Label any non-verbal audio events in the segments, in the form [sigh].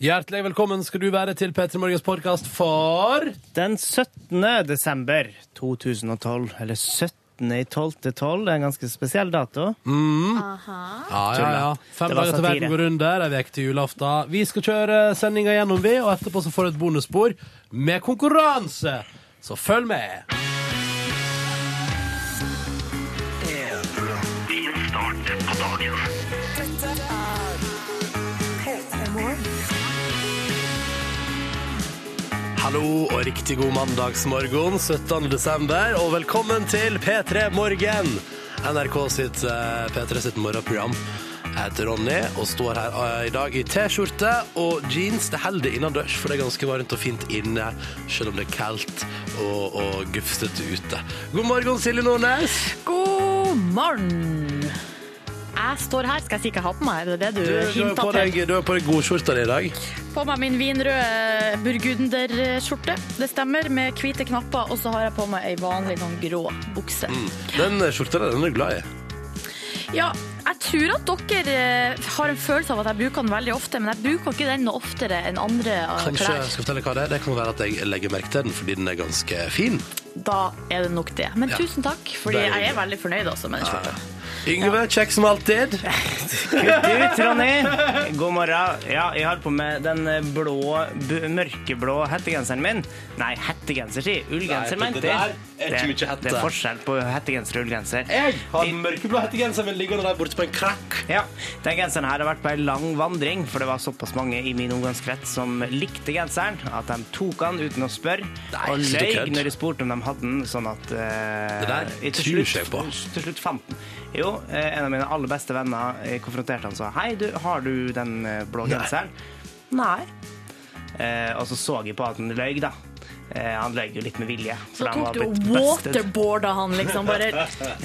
Hjertelig velkommen skal du være til P3 Morgens podkast for Den 17. desember 2012, eller 17. i 12. 12, det er en ganske spesiell dato. Ja, ja, ja. Fem Det var dager til satire. verden går under, ei uke til julaften. Vi skal kjøre sendinga gjennom, vi, og etterpå så får du et bonusspor med konkurranse. Så følg med. Hallo og riktig god mandagsmorgen 17. desember, og velkommen til P3 Morgen. NRK sitt eh, P3 sitt morgenprogram. Jeg heter Ronny og står her eh, i dag i T-skjorte og jeans. Det holder innendørs, for det er ganske varmt og fint inne, selv om det er kaldt og, og gufsete ute. God morgen, Silje Nordnes. God morgen! Jeg står her. Skal jeg si hva jeg har på meg? Er det det du, Du, du, har hinta på til? deg, du har på deg godskjorta di i dag. På meg min vinrøde burgunderskjorte. Det stemmer, med hvite knapper. Og så har jeg på meg ei vanlig sånn grå bukse. Mm. Den skjorta der, den er du glad i. Ja, jeg tror at dere eh, har en følelse av at jeg bruker den veldig ofte, men jeg bruker ikke den noe oftere enn andre Kanskje klær. skal fortelle hva det er. Det kan være at jeg legger merke til den fordi den er ganske fin. Da er det nok det. Men Ja. tusen takk, fordi er jeg er veldig fornøyd også med den skjorta. Yngve, kjekk som alltid. Kutt ut, Ronny! God morgen. Ja, jeg har på meg den blå, mørkeblå hettegenseren min. Nei, hettegenser, si. Ullgenser, mente det jeg. Det. Det er forskjell på hettegenser og ullgenser. Jeg har den mørkeblå hettegenseren min liggende der borte på en krakk. Ja, Den genseren her har vært på en lang vandring, for det var såpass mange i min omgangskrets som likte genseren, at de tok den uten å spørre, Nei, og løy når de spurte om de hadde den, sånn at uh, Det der tror jeg på. Til slutt fant den. Jo, eh, en av mine aller beste venner eh, konfronterte han og sa Hei, du, har du den blå blå Nei. Nei. Eh, og så så jeg på at han løy, da. Eh, han løy jo litt med vilje. Så tok du og waterboarda han, liksom. Bare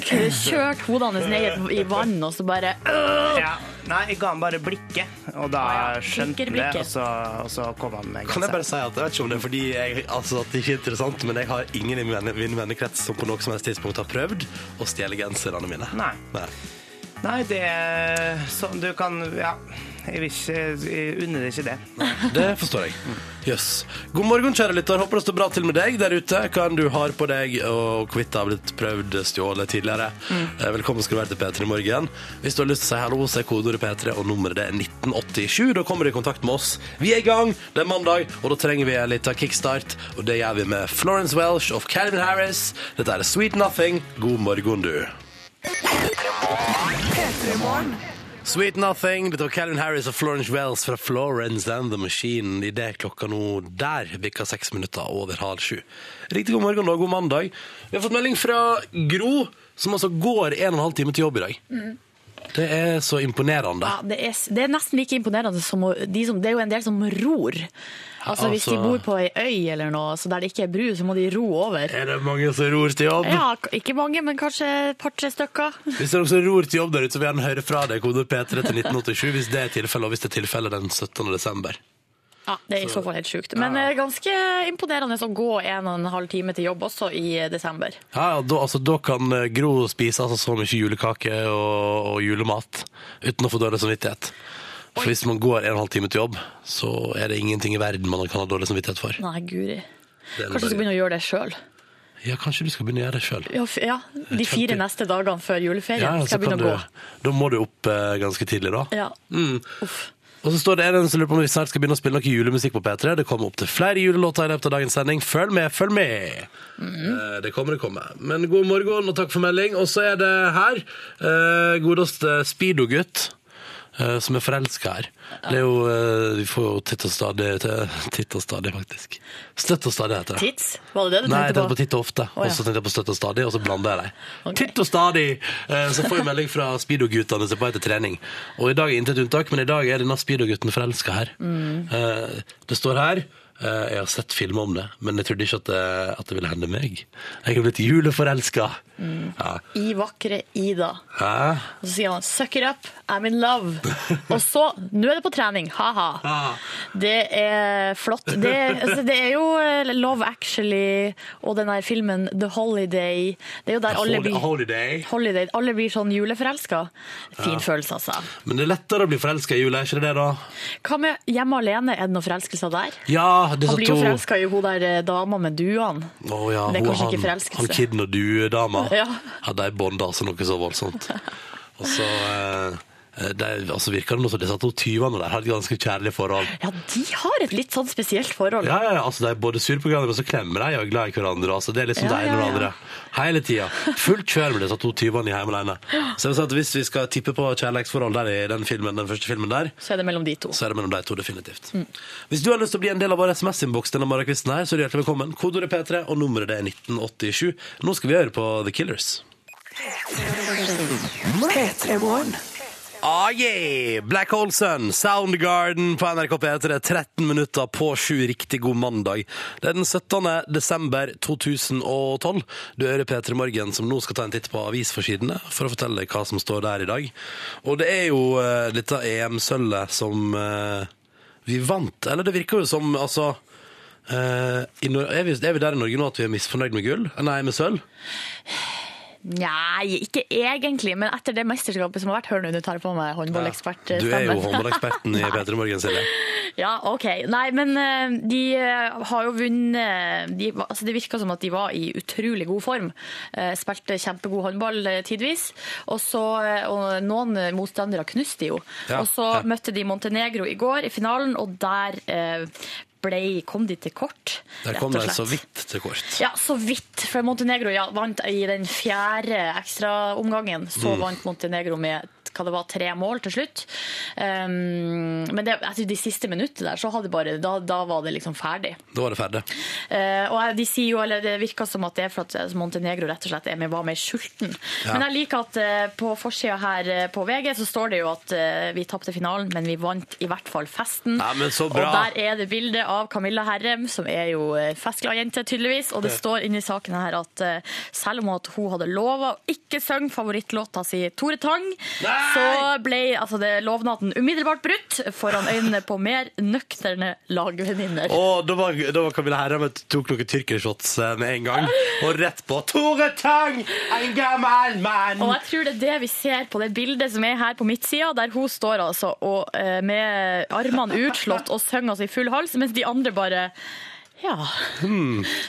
kjørt hodet hans ned i vann, og så bare øh! Ja, nei, jeg ga han bare blikket, og da Ah, ja. skjønte han det, og så, og så kom han med Kan jeg bare si at jeg vet ikke om det er fordi jeg, altså at det ikke er interessant, men jeg har ingen i min min vennekrets som på noe som helst tidspunkt har prøvd å stjele genserne mine. Nei. Nei. Nei, det er sånn du kan Ja, jeg vil ikke Jeg unner deg ikke det. Det forstår jeg. Jøss. God morgen, kjære lytter. Håper det står bra til med deg der ute. Hva enn du har på deg, og hvorvidt det har blitt prøvd stjålet tidligere. Mm. Velkommen skal du være til P3 Morgen. Hvis du har lyst til å si hallo, så er kodeordet P3, og nummeret det er 1987. Da kommer du i kontakt med oss. Vi er i gang, det er mandag, og da trenger vi en liten kickstart. Og det gjør vi med Florence Welsh of Calvin Harris. Dette er Sweet Nothing. God morgen, du. Sweet Nothing, dette var Calvin Harris og Florence Wells fra Florence and the Machine. I det klokka nå der bikka seks minutter over halv sju. Riktig god morgen og god mandag. Vi har fått melding fra Gro, som altså går en og en halv time til jobb i dag. Det er så imponerende. Ja, det, er, det er nesten like imponerende som å, de som Det er jo en del som ror. Altså Hvis de Altså- bor på ei øy eller noe, så der det ikke er bru, så må de ro over. Er det mange som ror til jobb? Ja, ikke mange, men kanskje et par-tre stykker. Hvis det er noen som ror til jobb der ute, så vil jeg høre fra deg. Kode P3 til 1987 hvis det er tilfellet, og hvis det er tilfellet den 17. desember. Ja, Det er i så fall helt sjukt. Men det er ganske imponerende å gå en og en halv time til jobb også i desember. Ja, ja, da, altså, da kan eh, Gro spise altså, så mye julekake og, og julemat uten å få dårlig samvittighet. For hvis man går en og en halv time til jobb, så er det ingenting i verden man kan ha dårlig samvittighet for. Nei, guri. Kanskje du skal begynne å gjøre det sjøl. Ja, kanskje du skal begynne å gjøre det sjøl. Ja, ja, de fire neste dagene før juleferien Ja, skal jeg begynne å du- gå. Da må du opp eh, ganske tidlig, da. Ja. Mm. Uff. Og så står det en som lurer på om vi snart skal begynne å spille noe julemusikk på P3. Det kommer opp til flere julelåter i løpet av dagens sending. Følg med, følg med! Mm. Det kommer, det kommer. Men god morgen og takk for melding. Og så er det her eh, godeste Speedo-gutt. Eh, Som er forelska her. Det er jo eh, Vi får jo titt og stadig Titt og stadig, faktisk. Støtt og stadig heter det. Tits? Var det det du Nei, jeg tenkte tenkte på på? titt og ofte. Ja. Og så tenkte jeg på støtt og stadig, og så blander jeg dem. Okay. Titt og stadig! Eh, Så får vi melding fra Speedo-guttene som er på vei til trening. Og i dag er intet unntak, men i dag er denne Speedo-gutten forelska her. Mm. Det står her Jeg har sett film om det, men jeg trodde ikke at det, at det ville hende meg. Jeg er blitt juleforelska. Ja. I vakre Ida. Hæ? Og så sier han 'suck it up, I'm in love'. [laughs] Og så Nå er det på trening, ha-ha. Ah. Det er flott. Det, altså, det er jo eh, Love Actually og den der filmen The Holiday. Det er jo der alle blir Holiday. Holiday. Alle blir sånn juleforelska. Fin følelse, altså. Men det er lettere å bli forelska i jula, er ikke det det, da? Hva med Hjemme alene? Er det noen forelskelser der? Ja, Han blir jo to forelska i hun der eh, dama med duene. Å ja, det er hun- han, ikke forelskelse. han kidden og du-dama. [laughs] Ja. ja, de bånda altså noe så voldsomt. Og så eh, det, altså virker det nå som disse to tyvene der har et ganske kjærlig forhold. Ja, de har et litt sånn spesielt forhold. Ja, ja, ja, altså De er både sure på hverandre, men så klemmer de og er glad i hverandre. Altså, det er liksom Ja, det ene ja, og det andre. Hele tida. Fullt kjør med disse to tyvene i Hjemme alene. Så jeg vil si at Hvis vi skal tippe på kjærlighetsforhold der i den, filmen, den første filmen der, Så er det mellom de to. så er det mellom de to, definitivt. Mm. Hvis du har lyst til å bli en del av vår SMS-innboks denne morgenkvisten her, så er du hjertelig velkommen. Kodeordet P3, og nummeret det er 1987. Nå skal vi høre på The Killers. Ah, yeah! Black Hole Soundgarden på NRK P3, 13 minutter på sju. Riktig god mandag. Det er den 17. desember 2012. Du hører P3 Morgen, som nå skal ta en titt på avisforsidene for å fortelle hva som står der i dag. Og det er jo uh, dette EM-sølvet som uh, vi vant. Eller det virker jo som, altså uh, er, vi, er vi der i Norge nå at vi er misfornøyd med gull? Nei, med sølv? Nei, ikke egentlig, men etter det mesterskapet som har vært Hør nå, du tar på meg Du er jo håndballekspertstemmen. håndballeksperten i P3 Morgen, Silje. [laughs] Ja, OK. Nei, men eh, de eh, har jo vunnet de, altså Det virka som at de var i utrolig god form. Eh, Spilte kjempegod håndball eh, tidvis. Og, så, eh, og noen motstandere knuste de jo. Ja, og så ja. møtte de Montenegro i går i finalen, og der eh, ble, kom de til kort. Der kom de så vidt til kort. Ja, så vidt. For Montenegro ja, vant i den fjerde ekstraomgangen. Så Mm. vant Montenegro med hva det var, tre mål til slutt. Um, men det, etter de siste minuttene der, så hadde bare, da, da var det liksom ferdig. Da var det ferdig. Uh, og de sier jo, eller Det virker som at det er for at Montenegro rett og slett er med, var mer sulten. Ja. Men jeg liker at uh, på forsida her eh, på VG så står det jo at eh, vi tapte finalen, men vi vant i hvert fall festen. Ja, men så bra. Og der er det bilde av Camilla Herrem, som er jo eh, festglad jente, tydeligvis. Og det står inni saken her at eh, selv om at hun hadde lova å ikke synge favorittlåta si Tore Tang, Nei! Så ble altså, det lovnaden umiddelbart brutt foran øynene på mer nøkterne lagvenninner. Og da var, da var Camilla Herrem tok noen tyrkershots eh, med en gang. Og rett på Tore Tang, en gammel mann! Og jeg tror det er det vi ser på det bildet som er her på midtsida, der hun står altså og, eh, med armene utslått og synger altså i full hals, mens de andre bare ja,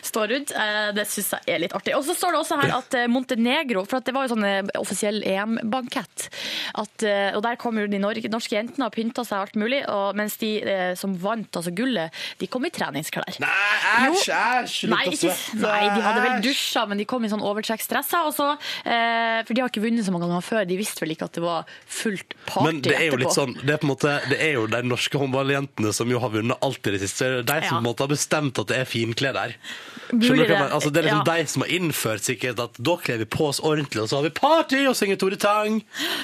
står rundt. Eh, Det syns jeg er litt artig. Og så står det også her at eh, Montenegro For at det var jo sånn eh, offisiell EM-bankett. Og der kom jo de norske jentene og pynta seg alt mulig, og mens de som vant altså gullet, de kom i treningsklær. Nei, æsj, æsj! Nei, ikke, nei, de hadde vel dusja, men de kom i sånn overtrekksdresser. Og så, for de har ikke vunnet så mange ganger før. De visste vel ikke at det var fullt party Men det er jo etterpå. litt sånn, det er på en måte, det er jo de norske håndballjentene som jo har vunnet alt i det siste. Det er de som Ja. på en måte har bestemt at det er finklær der. Skjønner du hva jeg det. mener? Altså, det er liksom Ja. de som har innført sikkert at da kler vi på oss ordentlig, og så har vi party og synger Tore Tang.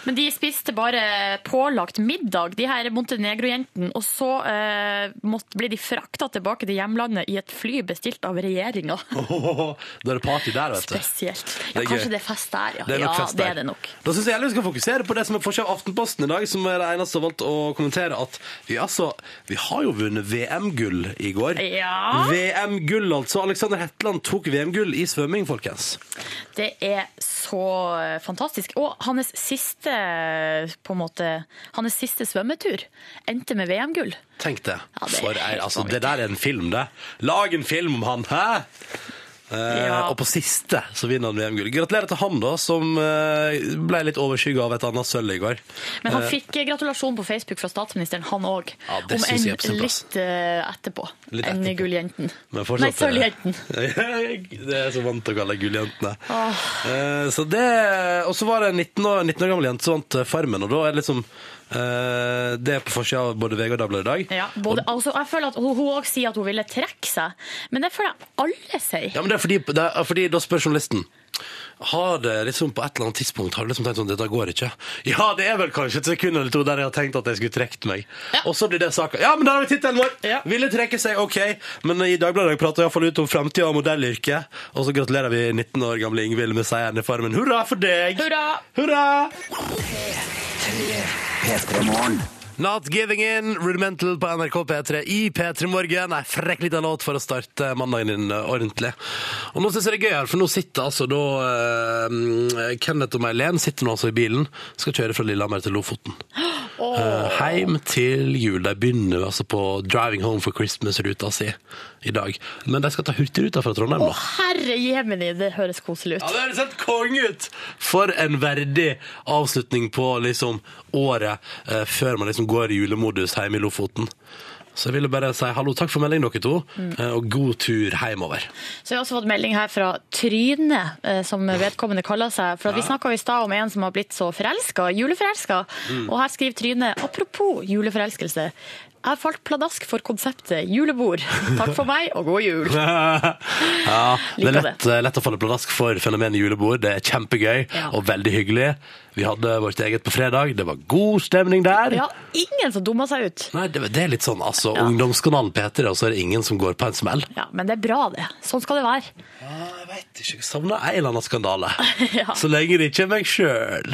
Men de spiste bare pålagt middag, de her Montenegro-jentene. Og så eh, måtte, ble de frakta tilbake til hjemlandet i et fly bestilt av regjeringa. [laughs] Da er det party der, vet du. Spesielt. Ja, det kanskje det er fest der, ja. Det er nok ja, det er det nok. Da synes jeg heller vi skal fokusere på det som er forskjell av Aftenposten i dag, som er det eneste som har valgt å kommentere at vi altså Vi har jo vunnet VM-gull i går. Ja. VM-gull, altså. Alexander Hetland tok VM-gull i svømming, folkens. Det er så fantastisk. Og hans siste, på en måte, hans siste svømmetur endte med VM-gull. Tenk det. Ja, det er altså, det der er en film, det. Lag en film om han, hæ? Eh, Ja. Og på siste så vinner han VM-gull. Gratulerer til han, da, som eh, ble litt overskygga av et annet sølv i går. Men han fikk eh, gratulasjon på Facebook fra statsministeren, han òg. Ja, Om enn sin plass. litt etterpå Litt enn gulljenten. Nei, sølvjenten. [laughs] det er så vant til å kalle gulljentene. Eh, så det, og så var det en 19 år, 19 år gammel jente som vant Farmen, og da er det liksom eh, Det er på forsida av både VG og Dagbladet i dag. Ja, både, altså, jeg føler at Hun òg sier at hun ville trekke seg, men det føler jeg alle sier. Ja, men det er fordi, det er fordi da spør journalisten har det liksom på et eller annet tidspunkt har du liksom tenkt sånn, dette går ikke. Ja, det er vel kanskje et sekund eller to der jeg har tenkt at jeg skulle trukket meg. Ja. Og så blir det saka. Ja, men da har vi tittelen vår! Ja. Ville trekke seg, OK. Men i Dagbladet prater iallfall ut om framtida og modellyrket. Og så gratulerer vi 19 år gamle Ingvild med seieren i Farmen. Hurra for deg! Hurra! Hurra! P3 Morgen. Not Giving In, Rudimental på NRK P3 i P3 Morgen. Ei frekk lita låt for å starte mandagen din eh, ordentlig. Og nå synes jeg det er gøy her, for nå sitter altså da uh, Kenneth og May-Len sitter nå altså i bilen. Skal kjøre fra Lillehammer til Lofoten. Eh, heim til jul. De begynner altså på Driving Home for Christmas-ruta si i dag. Men de skal ta Hurtigruta fra Trondheim, Å, da. herre jemini, det høres koselig ut. Ja, det høres helt konge ut! For en verdig avslutning på liksom året eh, før man liksom går i julemodus hjemme i Lofoten. Så jeg ville bare si hallo, takk for melding, dere to, mm. og god tur hjemover. Så jeg har også fått melding her fra Tryne, eh, som vedkommende kaller seg. For at Vi snakka i stad om en som har blitt så forelska, juleforelska. Og her skriver Tryne apropos juleforelskelse. Jeg falt pladask for konseptet julebord. [laughs] Takk for meg, og god jul. [laughs] ja, det er lett, eh, lett å falle pladask for fenomenet julebord. Det er kjempegøy Ja. og veldig hyggelig. Vi hadde vårt eget på fredag. Det var god stemning der. Ja, ingen som dumma seg ut. Nei, det, det er litt sånn, altså, Ja. ungdomskanalen P3, og så er det ingen som går på en smell. Ja, Men det er bra, det. Sånn skal det være. Ja, Jeg vet ikke, jeg savner en eller annen skandale. [laughs] Ja. Så lenge det ikke er meg sjøl.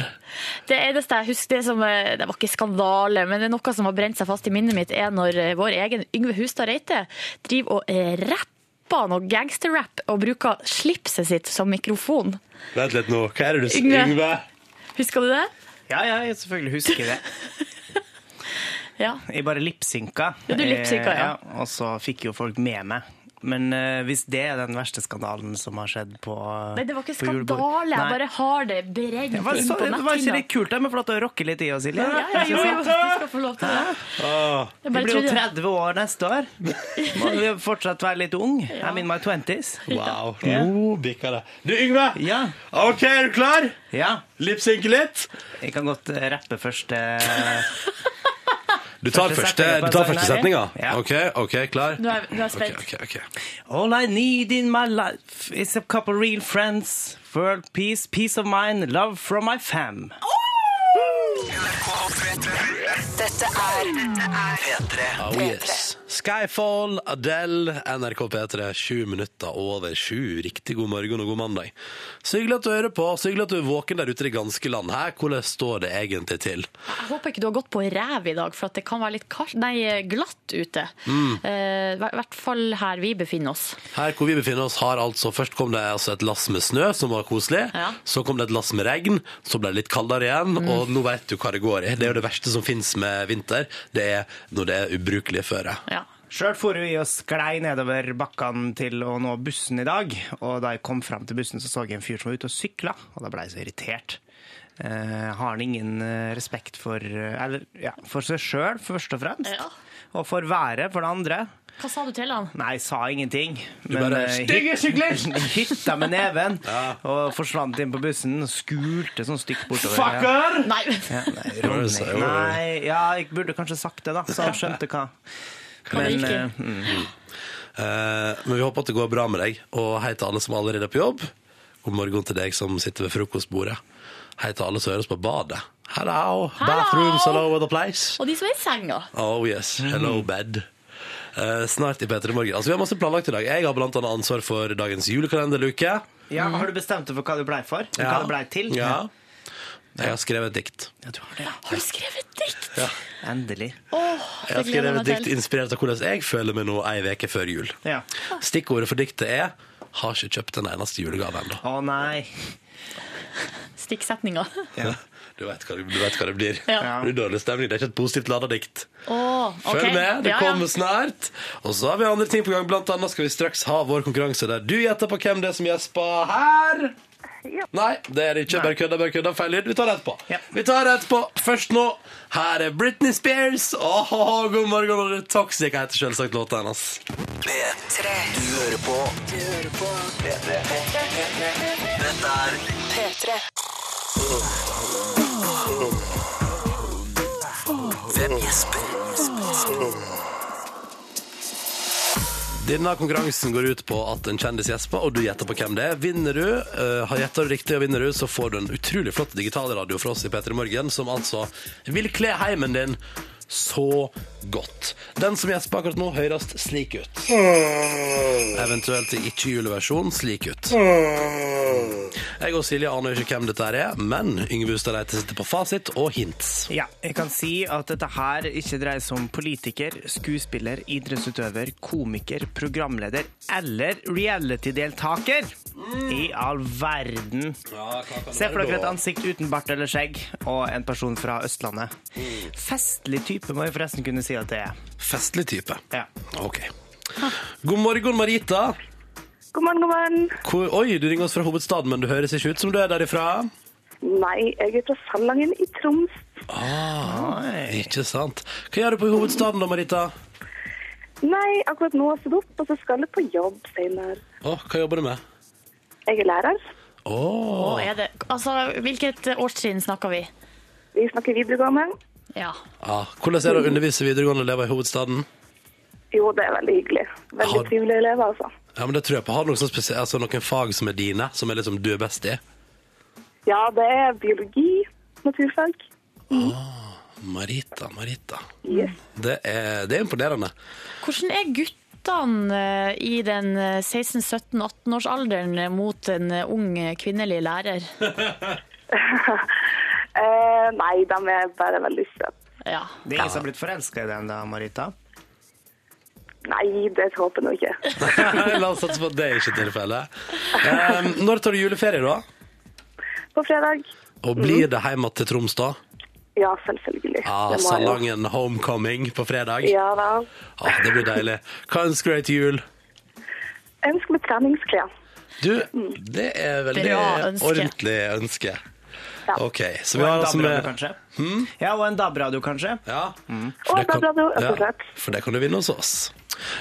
Det eneste jeg husker, det, som, eh, det var ikke skandale, men det er noe som har brent seg fast i minnet mitt, er når eh, vår egen Yngve Hustad Reite driver og eh, rapper noe gangsterrap og bruker slipset sitt som mikrofon. Vent litt nå, hva er det du sier, Yngve. Husker du det? Ja, ja, jeg selvfølgelig husker det. [laughs] Ja. Jeg bare lipsynka. Ja, du lipsynka, ja. Eh, Og så fikk jo folk med meg. Men uh, hvis det er den verste skandalen som har skjedd på Nei, det var ikke skandale, jeg bare har det brent Det var, inn på på det var ikke netthinna. litt kult da, med flott å rocke litt i oss, Silje? Ja, ja, jo, jo, du skal få lov til det. Vi blir jo trodde 30 år neste år. Må vi fortsatt være litt ung. I'm in my twenties. Wow, Ja. Oh, bikker det. Du, Yngve. Ja. OK, er du klar? Ja. Lipsynke litt? Jeg kan godt rappe først. eh, [laughs] Du tar Første første, du tar første setninga? ja. OK, ok, klar? Du er, du er spent. Okay, okay, okay. All I need in my life is a couple real friends. World peace, peace of mind, love from my fam. Dette er P3. Oh yes. Skyfall, Adele, NRK P3, sju minutter over sju. Riktig god morgen og god mandag. Så hyggelig at du hører på. Så hyggelig at du er våken der ute i det ganske land. Her, hvordan står det egentlig til? Jeg håper ikke du har gått på ræv i dag, for at det kan være litt kaldt, nei, glatt ute. Mm. Eh, I hvert fall her vi befinner oss. Her hvor vi befinner oss har altså Først kom det altså et lass med snø, som var koselig. Ja. Så kom det et lass med regn. Så ble det litt kaldere igjen. Og nå vet du hva det går i. Det er jo det verste som fins med vinter. Det er når det er ubrukelige føre. Ja. Sjøl for vi og sklei nedover bakkene til å nå bussen i dag. Og da jeg kom fram til bussen, så så jeg en fyr som var ute og sykla, og da ble jeg så irritert. Eh, har han ingen eh, respekt for, eh, eller, ja, for seg sjøl, først og fremst? Ja. Og for været, for det andre? Hva sa du til han? Nei, jeg sa ingenting. Du bare, eh, «Stygge syklist!» [laughs] hytta med neven [laughs] og forsvant inn på bussen og skulte sånn stygt bortover. Fucker! Nei, Ja, nei, [laughs] du Ronny. Nei, ja, jeg burde kanskje sagt det, da, så han skjønte hva. Hva det gikk i. eh, mm, Uh, men vi håper at det går bra med deg. Og hei til alle som allerede er på jobb. God morgen til deg som sitter ved frokostbordet. Hei til alle som hører oss på badet. Hello! Bathrooms all over the place. og de som er i senga. Oh yes, hello bed. Uh, snart i P3 Morgen. Altså, vi har masse planlagt i dag. Jeg har annet ansvar for dagens julekalenderluke. ja, Har du bestemt deg for hva du blei for? Ja. Hva det blei til? Ja. Jeg har skrevet et dikt. Ja, du har det. Har du skrevet dikt? Endelig. Åh, Jeg har jeg skrevet et dikt inspirert av hvordan jeg føler meg nå ei uke før jul. Ja. Stikkordet for diktet er 'har ikke kjøpt en eneste julegave ennå'. Å nei. Stikksetninga. Ja. [laughs] Du vet hva, du vet hva det blir. Ja. Det blir dårlig stemning. Det er ikke et positivt lada dikt. Oh, okay. Følg med, det Ja, ja. kommer snart. Og så har vi andre ting på gang. Blant annet skal vi straks ha vår konkurranse der du gjetter på hvem det er som gjesper her. Nei, det er det ikke. Bare kødda, bare kødda. Feil lyd. Vi tar det etterpå. Ja. Vi tar det etterpå. Først nå, her er Britney Spears. Åh, god morgen, og Toxic heter selvsagt låta hennes. P3. Du hører på Du hører på P3. Dette er P3. Hvem gjesper? Denne konkurransen går ut på at en kjendis gjesper, og du gjetter på hvem det er. Vinner du, uh, har gjettet du riktig og vinner du, så får du en utrolig flott digitalradio fra oss i P3 Morgen, som altså vil kle heimen din så godt. Den som gjesper akkurat nå, høres slik ut. Eventuelt i ikke-juleversjon slik ut. Jeg og Silje aner ikke hvem dette er, men Yngve Hustad Reite sitter på fasit og hints. Ja, jeg kan si at dette her ikke dreier seg om politiker, skuespiller, idrettsutøver, komiker, programleder eller reality-deltaker. I all verden. Se for dere et ansikt uten bart eller skjegg, og en person fra Østlandet. Festlig type må jeg forresten kunne si at det er. Festlig type. Ja. Ok. God morgen, Marita. God morgen, god morgen. Hvor, oi, du ringer oss fra hovedstaden, men du høres ikke ut som du er derifra. Nei, jeg er fra Salangen i Troms. Ah, ikke sant. Hva gjør du på hovedstaden da, Marita? Nei, akkurat nå har jeg stått opp, og så skal jeg på jobb senere. Oh, hva jobber du med? Jeg er lærer. Oh. Oh, er det, altså, hvilket årstrinn snakker vi? Vi snakker videregående. Ja. Ja. hvordan er det å undervise videregående elever i hovedstaden? Jo, det er veldig hyggelig. Veldig Har- trivelige elever, altså. Ja, men det tror jeg på. Har du noen, sånn altså, noen fag som er dine, som er liksom du er best i? Ja, det er biologi, naturfag. Marita, Marita. Yes. Det er, det er imponerende. Hvordan er guttene eh, i den 16-17-18-årsalderen mot en eh, ung kvinnelig lærer? [laughs] [laughs] Eh, nei, de er bare veldig søte. Ja. Det er ingen som har blitt forelska i den da, Marita? Nei, det håper jeg nå ikke. [laughs] La oss satse på at det er ikke tilfellet. Um, når tar du juleferie, da? På fredag. Og blir det hjem til Troms, da? Ja, selvfølgelig. Ah. Salangen homecoming på fredag? Ja da. Ah, det blir deilig. Hva ønsker du deg til jul? Jeg ønsker meg treningsklær. Du, det er veldig ønske. ordentlig ønske. Ja. OK. Så vi Og har en altså DAB-radio, med kanskje? Ja, og en DAB-radio, kanskje? ja. Og det kan- DAB-radio, rett og ja, slett. for det kan du vinne hos oss.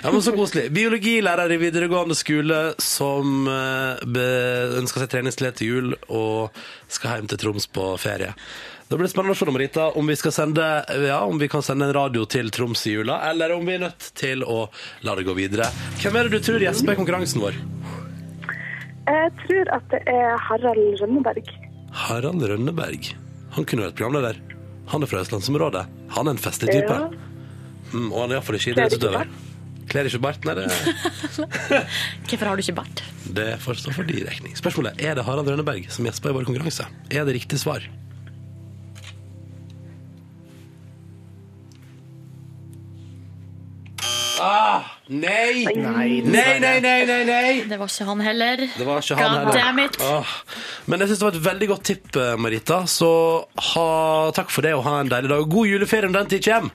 Ja, men Så koselig. Biologilærer i videregående skole som eh, be- ønsker seg treningsklær til jul og skal hjem til Troms på ferie. Da blir det spennende å se Marita, om vi, skal sende, ja, om vi kan sende en radio til Troms i jula, eller om vi er nødt til å la det gå videre. Hvem er det du tror gjesper konkurransen vår? Jeg tror at det er Harald Rønneberg. Harald Rønneberg. Han kunne vært programleder. Han er fra østlandsområdet. Han er en festlig type. Ja. Mm, og han er iallfall ikke idrettsutøver. Kler ikke bart? Nei, det, [laughs] Hvorfor har du ikke bart? det får stå for din regning. Spørsmålet er det Harald Rønneberg som gjesper i vår konkurranse. Er det riktig svar? Ah, nei! Nei, Nei, nei, nei, nei, nei! Det var ikke han heller. Det var ikke han God heller. damn it. Åh. Men jeg synes det var et veldig godt tipp, eh, Marita. Så ha, takk for det, og ha en deilig dag. God juleferie når den tid kommer.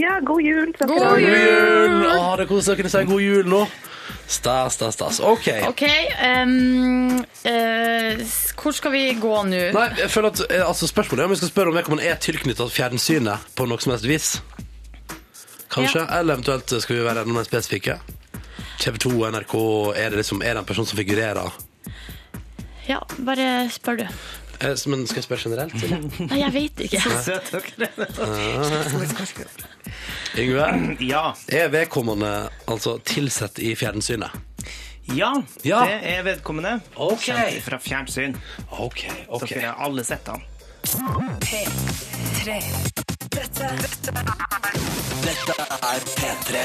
Ja, god jul. God dere. jul! jul! Åh, det er koselig å kunne si god jul nå. Stas, stas, stas. OK. okay um, uh, hvor skal vi gå nå? Nei, jeg føler at eh, altså, Spørsmålet er om vi skal spørre om vedkommende er tilknyttet fjernsynet på noe som helst vis. Kanskje. Eller eventuelt skal vi være enda mer spesifikke. TV 2 NRK, er det, liksom, er det en person som figurerer? Ja, bare spør du. Eh, Men skal jeg spørre generelt? Eller? [laughs] Nei, jeg vet ikke. Så [laughs] Søt dere. [laughs] Yngve, [clears throat] Ja. er vedkommende altså tilsatt i fjernsynet? ja, Ja. det er vedkommende. Ok. Kjent fra fjernsyn. Okay, ok. Dere har alle sett han. P3. Dette, dette Dette er P3.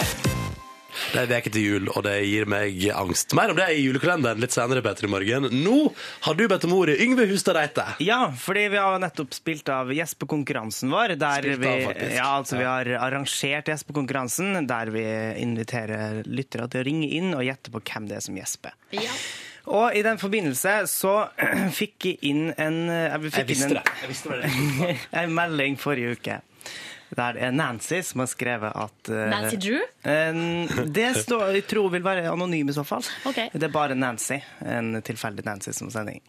Det er veke til jul, og det gir meg angst. Mer om det i julekalenderen litt senere, Petter i morgen. Nå har du bedt om ordet. Yngve Hustad Reite. Ja, fordi vi har nettopp spilt av Gjespekonkurransen vår. Der Spilt vi, av, ja, altså, vi har arrangert Gjespekonkurransen, der vi inviterer lyttere til å ringe inn og gjette på hvem det er som gjesper. Ja. Og i den forbindelse så [clears throat] fikk jeg inn en eh, vi visste inn en, Jeg visste det. [laughs] en melding forrige uke. Der det er Nancy som har skrevet at eh, Nancy Drew? Uh, Det står, jeg tror vil være anonym i så fall. Okay. Det er bare Nancy, en tilfeldig Nancy som sender.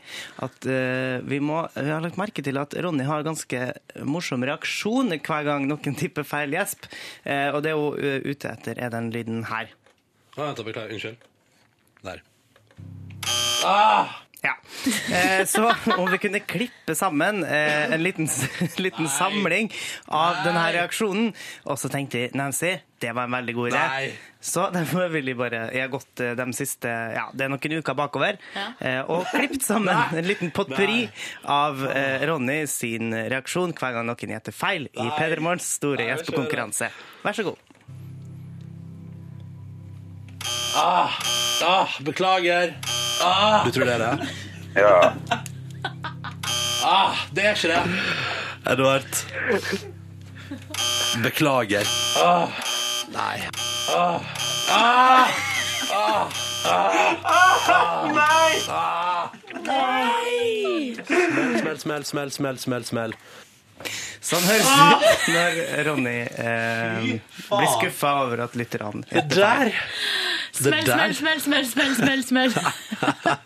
At uh, vi, må, vi har lagt merke til at Ronny har ganske morsom reaksjon hver gang noen tipper feil gjesp. Eh, og det hun er ute etter, er den lyden her. Ah, vent, beklager. Unnskyld. Der. Ja. Eh, så om vi kunne klippe sammen eh, en liten, [laughs] liten samling av denne reaksjonen. Og så tenkte jeg, Nancy, Det var en veldig god idé. Så [laughs] derfor vil jeg bare Jeg har gått eh, de siste Ja, det er noen uker bakover Ja. eh, og klippet sammen en liten potpurri av eh, Ronny sin reaksjon hver gang noen gjetter feil i Peder Morgens store Nei, gjespekonkurranse. Vær så god. Ah, ah, beklager. Ah. Du tror det er det? Ja. Ah, det er ikke det. Edvard. Beklager. Ah. Nei. Ah. Ah. Ah. Ah. Nei! Smell, smell, smell, smell, smell, smell. Sånn høres det ut når Ronny eh, blir skuffa over at lytterne der Det Smell, smell, smell, smell, smell, smell, [laughs] smell.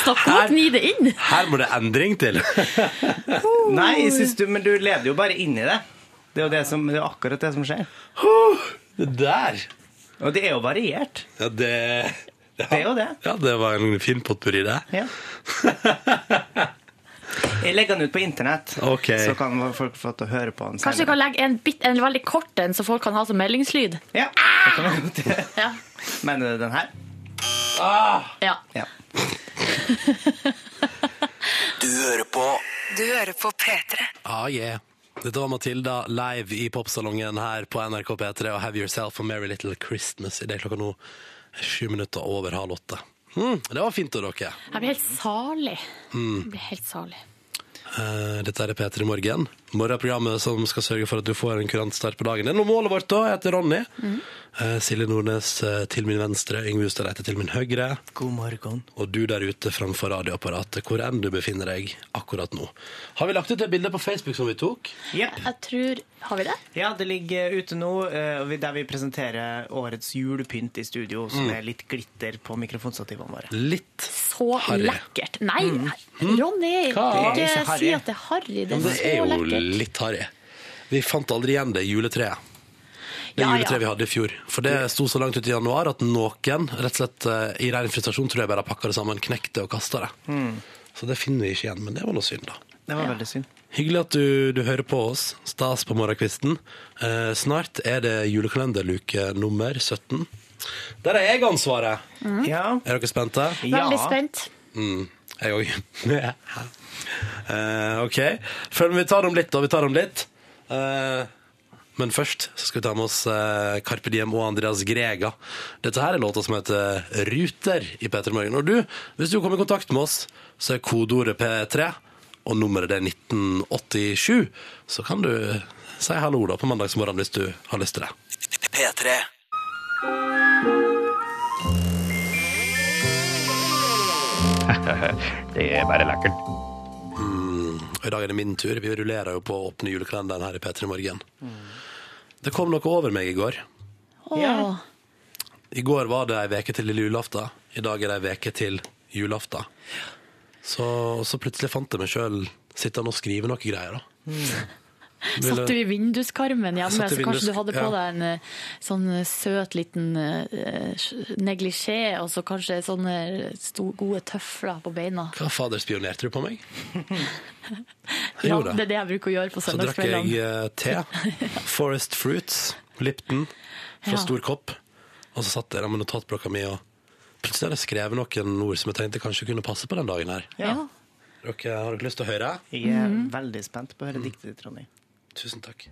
Stakk og gni det inn? Her må det endring til. [laughs] Nei, du, men du leder jo bare inn i det. Det er jo det som, det er akkurat det som skjer. Det der Og det er jo variert. Ja, det Det er jo det. Ja, det var en fin potpurri, det. Ja. [laughs] Jeg legger den ut på internett, okay. så kan folk få til å høre på den Kanskje du kan legge en, bit, en veldig kort en, så folk kan ha som meldingslyd? Ja, det kan vi godt gjøre. Mener du den her? ja. Ja. [laughs] Du hører på Du hører på P3. Ah, yeah. Dette var Matilda live i popsalongen her på NRK P3 og Have Yourself a Merry Little Christmas. I det er klokka nå sju minutter over halv åtte. Mm, det var fint av dere. Jeg blir helt salig. Mm. Jeg blir helt salig. Uh, Dette er P3 Morgen. Morgenprogrammet som skal sørge for at du får en kurant start på dagen. Det er noe målet vårt, da. Jeg heter Ronny. Eh, Silje Nordnes eh, til min venstre, Yngve Ustadreite til min høyre. God morgen. Og du der ute framfor radioapparatet, hvor enn du befinner deg akkurat nå. Har vi lagt ut det bildet på Facebook som vi tok? Ja. Jeg tror Har vi det? ja, det ligger ute nå, eh, der vi presenterer årets julepynt i studio, som er litt glitter på mikrofonstativene våre. Litt. Så Harry. lekkert. Nei, Ronny! Det er Ikke si at det er harry. Det er det er så jo litt harry. Vi fant aldri igjen det juletreet. Det Ja, juletreet ja. vi hadde i fjor. For det sto så langt ut i januar at noen, rett og slett eh, i ren frustrasjon, tror jeg bare pakka det sammen, knekte og kasta det. Så det finner vi ikke igjen. Men det var noe synd, da. Det var veldig synd. Hyggelig at du, du hører på oss. Stas på morgenkvisten. Eh, snart er det julekalenderluke nummer 17. Der er jeg ansvaret. Ja. Er dere spente? Veldig spent. Mm, jeg òg. [laughs] Eh, OK. Følg med, vi tar dem litt, da. Vi tar dem litt. Eh, men først så skal vi ta med oss eh, Carpe Diem og Andreas Grega. Dette her er låta som heter Ruter i P3 Morgen. Og du, hvis du kommer i kontakt med oss, så er kodeordet P3, og nummeret det er 1987. Så kan du si hallo da på mandagsmorgen hvis du har lyst til det. P3. [laughs] Det er bare lekkert. Mm. I dag er det min tur. Vi rullerer jo på å åpne julekalenderen her i P3 Morgen. Det kom noe over meg i går. Ja. I går var det ei veke til lille julaften. I dag er det ei veke til julaften. Så, så plutselig fant jeg meg sjøl sittende og skrive noe greier. da. Ville- Satt du i vinduskarmen hjemme, så kanskje du hadde på ja. deg en eh, sånn eh, søt liten eh, neglisjé, og så kanskje sånne gode tøfler på beina. Hva fader, spionerte du på meg? Jeg [laughs] Ja, det det. er det jeg bruker å gjøre på Så drakk jeg te. [laughs] Forest Fruits. Lipton. Fra Ja. stor kopp. Og så satt jeg der med notatblokka mi, og plutselig hadde jeg skrevet noen ord som jeg tenkte kanskje kunne passe på den dagen her. Ja. Dere, har dere lyst til å høre? Jeg er Mhm. veldig spent på å høre diktet ditt, Ronny. Tusen takk.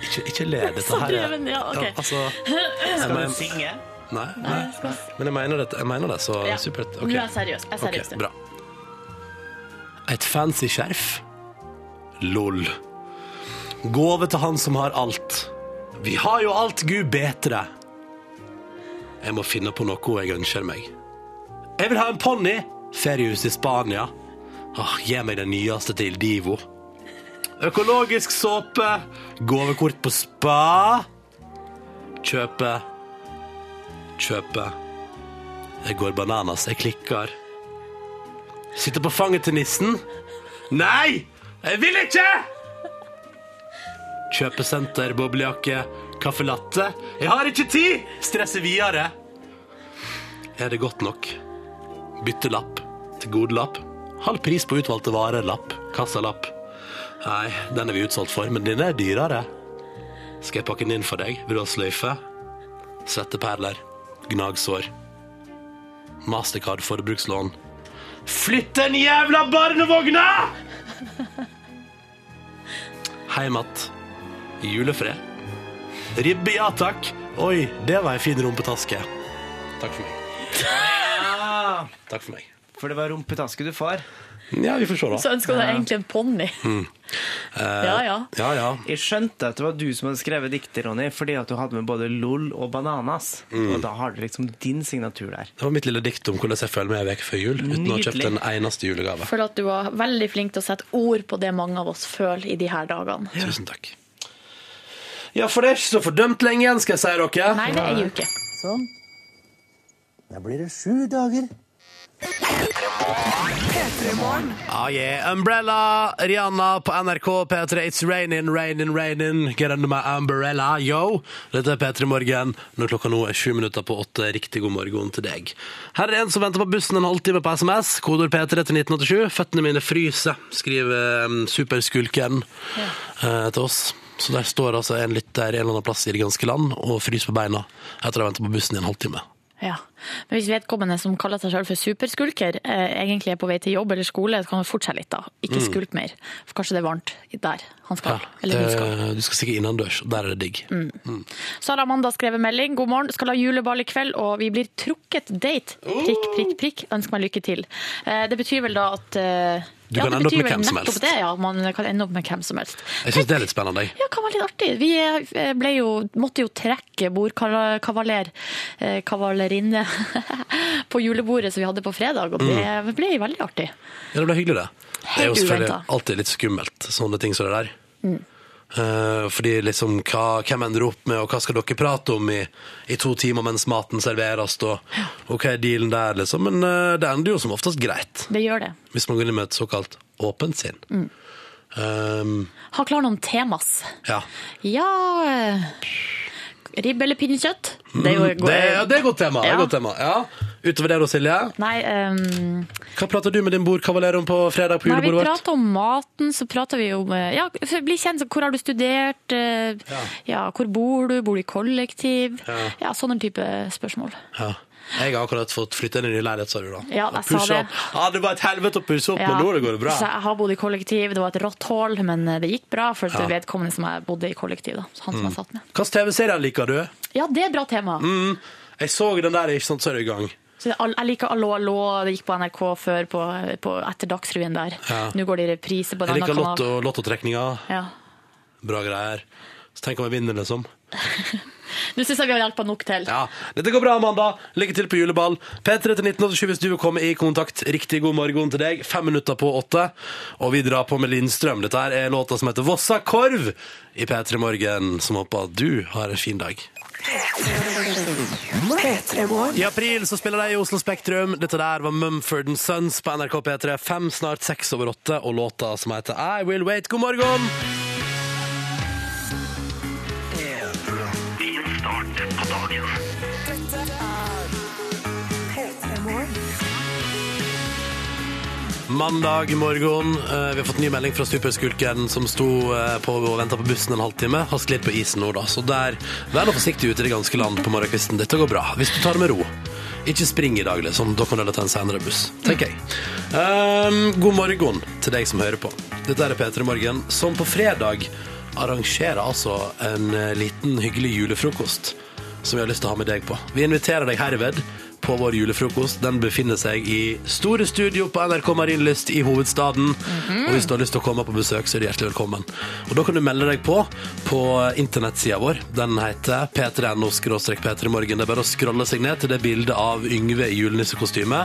Ikke, ikke le. Dette Så her er dreven, ja, ok. altså, Skal du synge? nei, nei, nei. Men jeg mener det, jeg mener det så Ja. supert. Nå er jeg seriøs. Jeg er seriøs Ok, nå. bra. Et fancy skjerf. Lol. Gåve til han som har alt. Vi har jo alt, Gud betre. Jeg må finne på noe jeg ønsker meg. Jeg vil ha en ponni. Feriehus i Spania. Åh, gi meg den nyeste til Divo. Økologisk såpe. Gavekort på spa. Kjøpe. Kjøpe. Jeg går bananas. Jeg klikker. Sitter på fanget til nissen. Nei! Jeg vil ikke! Kjøpesenter, boblejakke, kaffe latte. Jeg har ikke tid! Stresser videre. Er det godt nok? Byttelapp til godelapp. Halv pris på utvalgte varer-lapp. Kassalapp. Nei, den er vi utsolgt for, men den er dyrere. Skal jeg pakke den inn for deg? Vil du ha sløyfe? Svetteperler. Gnagsår. Mastercard forbrukslån. Flytt den jævla barnevogna! Heim att. Julefred. Ribbe, ja takk. Oi, det var ei en fin rumpetaske. Takk for meg. Takk for meg. For det var rumpetaske du får. Ja, vi får se, da. Så ønsker du deg egentlig en ponni. Ja, ja. Ja, ja. Jeg skjønte at det var du som hadde skrevet diktet, Ronny, fordi at du hadde med både LOL og Bananas. Og da har du liksom din signatur der. Det var mitt lille dikt om hvordan jeg føler meg en uke før jul, uten å ha kjøpt Nydelig. en eneste julegave. Jeg føler at du var veldig flink til å sette ord på det mange av oss føler i de her dagene. Tusen takk. Ja, for det er ikke så fordømt lenge igjen, skal jeg si dere. Nei, det er ei uke. Sånn. Da blir det sju dager. Ah, yeah. Umbrella, Rihanna på NRK P3. It's raining, raining, raining. Get under my umbrella, yo. Dette er P3 Morgen når klokka nå er sju minutter på åtte. Riktig god morgen til deg. Her er en som venter på bussen en halvtime på SMS. Kodord P3 til 1987. Føttene mine fryser, skriver um, superskulken eh, til oss. Så der står altså en lytter en eller annen plass i det ganske land og fryser på beina etter å ha ventet på bussen i en halvtime. Ja. Men hvis vedkommende som kaller seg selv for superskulker, eh, egentlig er på vei til jobb eller skole, så kan han fortsette litt, da. Ikke skulk mer. For kanskje det er varmt der han skal. Ja, eller hun skal. du skal sikkert innendørs, der er det digg. Så har Amanda skrevet melding. God morgen, skal ha juleball i kveld, og vi blir trukket date. Prikk, prikk, prikk. Ønsker meg lykke til. Eh, Det betyr vel da at eh, Du ja, kan ende opp med hvem som helst. Det, ja, man kan ende opp med hvem som helst. Jeg syns det er litt spennende. Ja, kan være litt artig. Vi jo, måtte jo trekke bordkavaler, kavalerinne, på julebordet som vi hadde på fredag, og det ble veldig artig. Ja, det ble hyggelig, det. Det er jo selvfølgelig alltid litt skummelt, sånne ting som det der. Eh, fordi liksom, hva, hvem ender opp med, og hva skal dere prate om i, i to timer mens maten serveres, og, og hva er dealen der, liksom. Men eh, det ender jo som oftest greit, Det gjør det. hvis man går inn med et såkalt åpent sinn. Um, Ha klar noen temas. ja. Ja eh, Ribbe eller pinnekjøtt? Det jo Mm, Det, ja, det er et godt tema. Det Ja. godt tema. Ja. Utover det da, Silje? Nei, um... Hva prater du med din bordkavaler om på fredag på julebordet vårt? Vi prater om maten, så prater vi om eh, Ja, bli kjent. så Hvor har du studert? Ja. Ja. hvor bor du? Bor du i kollektiv? Ja. Ja, sånne type spørsmål. Ja. Jeg har akkurat fått flytte inn i ny leilighet, sa du da. Ja, jeg sa det. Ja, det var et helvete å pusse opp, Ja. men nå går det bra. Så jeg har bodd i kollektiv. Det var et rått hull, men det gikk bra for Ja. vedkommende som jeg bodde i kollektiv. Da. Han som jeg satt med. Hvilke TV-serier liker du? Ja, det er et bra tema. Mm. Jeg så den der, ikke sant, så er du i gang. Så jeg liker Allo Allo, det gikk på NRK før på, på, etter Dagsrevyen der. Ja. Nå går det i reprise på en Jeg annen liker lottotrekninga. Ja. Bra greier. Så tenk om jeg vinner, liksom. [laughs] Nå syns jeg vi har hjelpa nok til. Ja, Dette går bra, Amanda. Lykke til på juleball. P3 til 1987 hvis du vil komme i kontakt. Riktig god morgen til deg. Fem minutter på åtte. Og vi drar på med Lindstrøm. Dette her er låta som heter Vossa Korv i P3 Morgen, som håper at du har en fin dag. I april så spiller de i Oslo Spektrum. Dette der var Mumford Sons på NRK P3. Fem, snart seks over åtte, og låta som heter I Will Wait. God morgen! Mandag morgen. Eh, vi har fått ny melding fra superskulken som sto eh, på og venta på bussen en halvtime. Har sklidd på isen nå, da. Så der, vær nå forsiktig ute i det ganske land på morgenkvisten. Dette går bra. Hvis du tar det med ro. Ikke spring i dag, liksom. Da kan du ta en senere buss, tenker jeg. Um, god morgen til deg som hører på. Dette er P3 Morgen, som på fredag arrangerer altså en eh, liten hyggelig julefrokost som vi har lyst til å ha med deg på. Vi inviterer deg herved på vår julefrokost. Den befinner seg i store studio på NRK Marienlyst i hovedstaden. Og hvis du har lyst til å komme på besøk, så er du hjertelig velkommen. Og da kan du melde deg på på internettsida vår. Den heter p3no p3morgen. Det er bare å scrolle seg ned til det bildet av Yngve i julenissekostyme.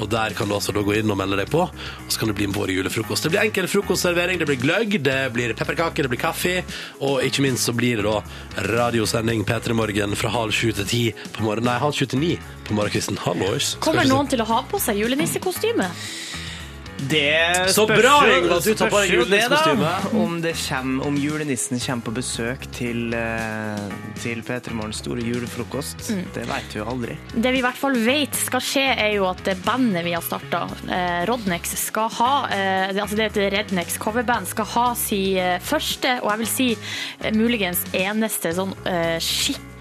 Og der kan du altså da gå inn og melde deg på, og så kan du bli med på vår julefrokost. Det blir enkel frokostservering, det blir gløgg, det blir pepperkaker, det blir kaffe, og ikke minst så blir det da radiosending P3 Morgen fra halv sju til ti på morgenen. Nei, halv sju til ni på morgenkvisten. Hallois. Kommer noen til å ha på seg julenissekostyme? Det Så spørs bra, jo- at du tar på deg det, da. julenissekostyme. Om, det kommer, om julenissen kommer på besøk til, eh, til P3 Morgens store julefrokost. Mm. Det vet vi jo aldri. Det vi i hvert fall vet skal skje, er jo at det bandet vi har starta, eh, Rodnex, skal ha eh, Altså det heter Rednex coverband, skal ha sin eh, første, og jeg vil si eh, muligens eneste, sånn eh,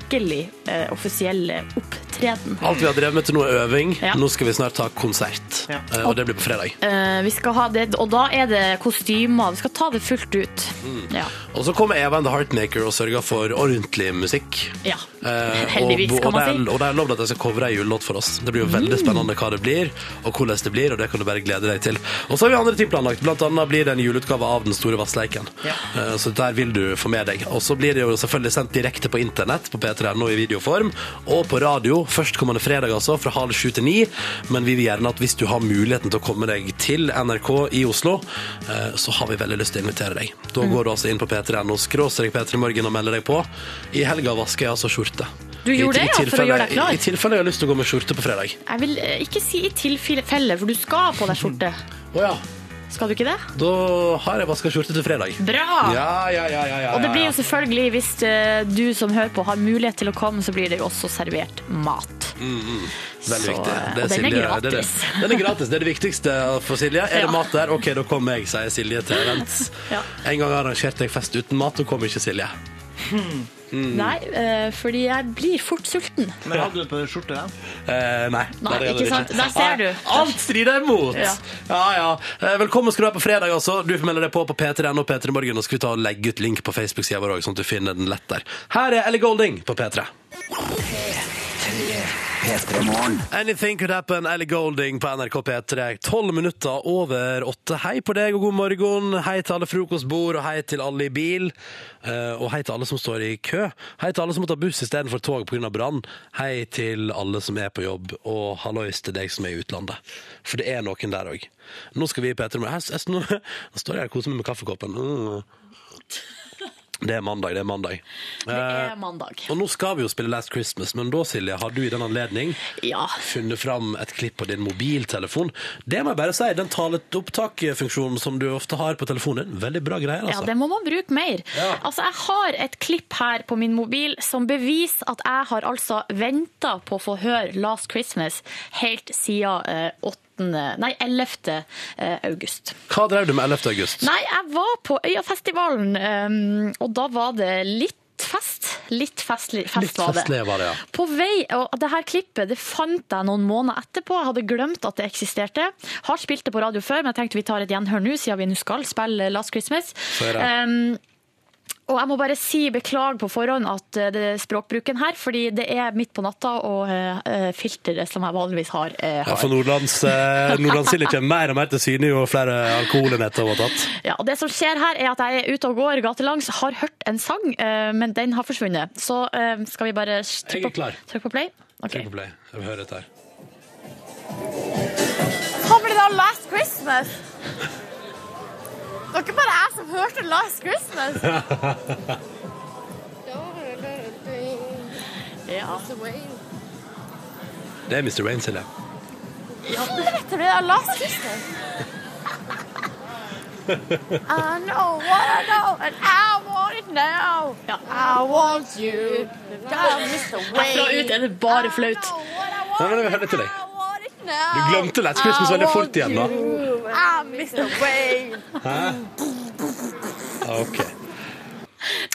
skikkelig eh, offisielle opptreden. Alt vi har drevet med til nå er øving. Ja. Nå skal vi snart ta konsert. Ja. Eh, Og det blir på fredag. Eh, vi skal ha det, og da er det kostymer. Vi skal ta det fullt ut. Mm. Ja. Og så kommer Eva and the Heartmaker og sørger for ordentlig musikk. ja. Eh, Heldigvis, og, kan man si. Mm. og det er lovd at jeg skal covre ei julelåt for oss. Det blir jo veldig spennende hva det blir, og hvordan det blir, og det kan du bare glede deg til. Og så har vi andre ting planlagt. Blant annet blir det en juleutgave av Den store vassleiken. Ja. Eh, Så der vil du få med deg. Og så blir det jo selvfølgelig sendt direkte på internett på p3.no i videoform, og på radio førstkommende fredag, altså, fra halv sju til ni. Men vi vil gjerne at hvis du har muligheten til å komme deg til NRK i Oslo, eh, så har vi veldig lyst til å invitere deg. Da Mm. går du altså inn på p3.no, skråstrek P3 Morgen og melder deg på. I helga vasker jeg altså skjorte. Du gjorde I- det, ja, for å gjøre deg klar? I, I tilfelle jeg har lyst til å gå med skjorte på fredag. Jeg vil eh, ikke si i tilfelle, for du skal på deg skjorte. Å ja. Skal du ikke det? Da har jeg vaska skjorte til fredag. Bra! Ja, ja, ja, ja, ja, Og det blir jo selvfølgelig, hvis eh, du som hører på har mulighet til å komme, så blir det jo også servert mat. Veldig Så, viktig. Det er og den er gratis. det det. gratis. [laughs] Den er gratis. Det er det viktigste for Silje. Er det mat der? OK, da kommer jeg, sier Silje til events. Ja. En gang arrangerte jeg fest uten mat, og kom ikke Silje. Mm. Nei, uh, fordi jeg blir fort sulten. Men hadde du på deg skjorte, da? Eh, nei. Nei, er det ikke sant? Der ser du. Alt strider imot! Ja. Ja, ja. Eh, Velkommen skal du være på fredag, altså. Du får melde deg på på P3.no P3 Morgen, og skal vi ta og legge ut link på Facebook-sida vår òg, sånn at du finner den lett der. Her er Ellie Golding på P3. P3 Anything could happen, Ellie Golding på NRK P3. Tolv minutter over åtte. Hei på deg og god morgen. Hei til alle frokostbord, og hei til alle i bil. Eh, og hei til alle som står i kø. Hei til alle som må ta buss istedenfor tog pga. brann. Hei til alle som er på jobb, og hallois til deg som er i utlandet. For det er noen der òg. Nå skal vi i P3 Morgen. Her- her- Nå nå står jeg her og koser meg med kaffekoppen. Mm. Det er mandag, det er mandag. Det er mandag. Og nå skal vi jo spille Last Christmas, men da, Silje, har du i den anledning Ja. funnet fram et klipp på din mobiltelefon. Det må jeg bare si, den taleopptakfunksjonen som du ofte har på telefonen, veldig bra greier, Ja, altså. det må man bruke mer. Ja. Altså, jeg har et klipp her på min mobil som beviser at jeg har altså venta på å få høre Last Christmas helt siden eh, 8. Nei, 11. eh, august. Hva drev du med 11. august? Nei, jeg var på Øyafestivalen, um, og da var det litt fest. Litt festlig fest Litt festlig var det, ja. På vei, og det her klippet det fant jeg noen måneder etterpå. Jeg hadde glemt at det eksisterte. Har spilt det på radio før, men jeg tenkte vi tar et gjenhør nå, siden vi nå skal spille Last Christmas. Så er det. Um, og jeg må bare si beklager på forhånd at eh, det er språkbruken her, fordi det er midt på natta, og eh, filteret som jeg vanligvis har, har. Ja, for Nordlands, eh, Nordlandssilje kommer mer og mer til syne jo flere alkoholenheter hun har tatt. Ja, og det som skjer her er at jeg er ute og går gatelangs, har hørt en sang, eh, men den har forsvunnet. Så eh, skal vi bare trykke på, trykke på play? Okay. Trykk på play. Jeg vil høre dette her. Kommer det da Last Christmas? Det var ikke bare jeg som hørte Last Christmas. [laughs] ja. Det er Mr. Wayne, Silje. ja, det er Last Christmas. I know what I know, and I want it now. I want you. Herfra ut er det bare flaut. Nei, men vi hører til deg. Du glemte Last Christmas veldig fort igjen, da. I'm Mr. Wayne. Ok.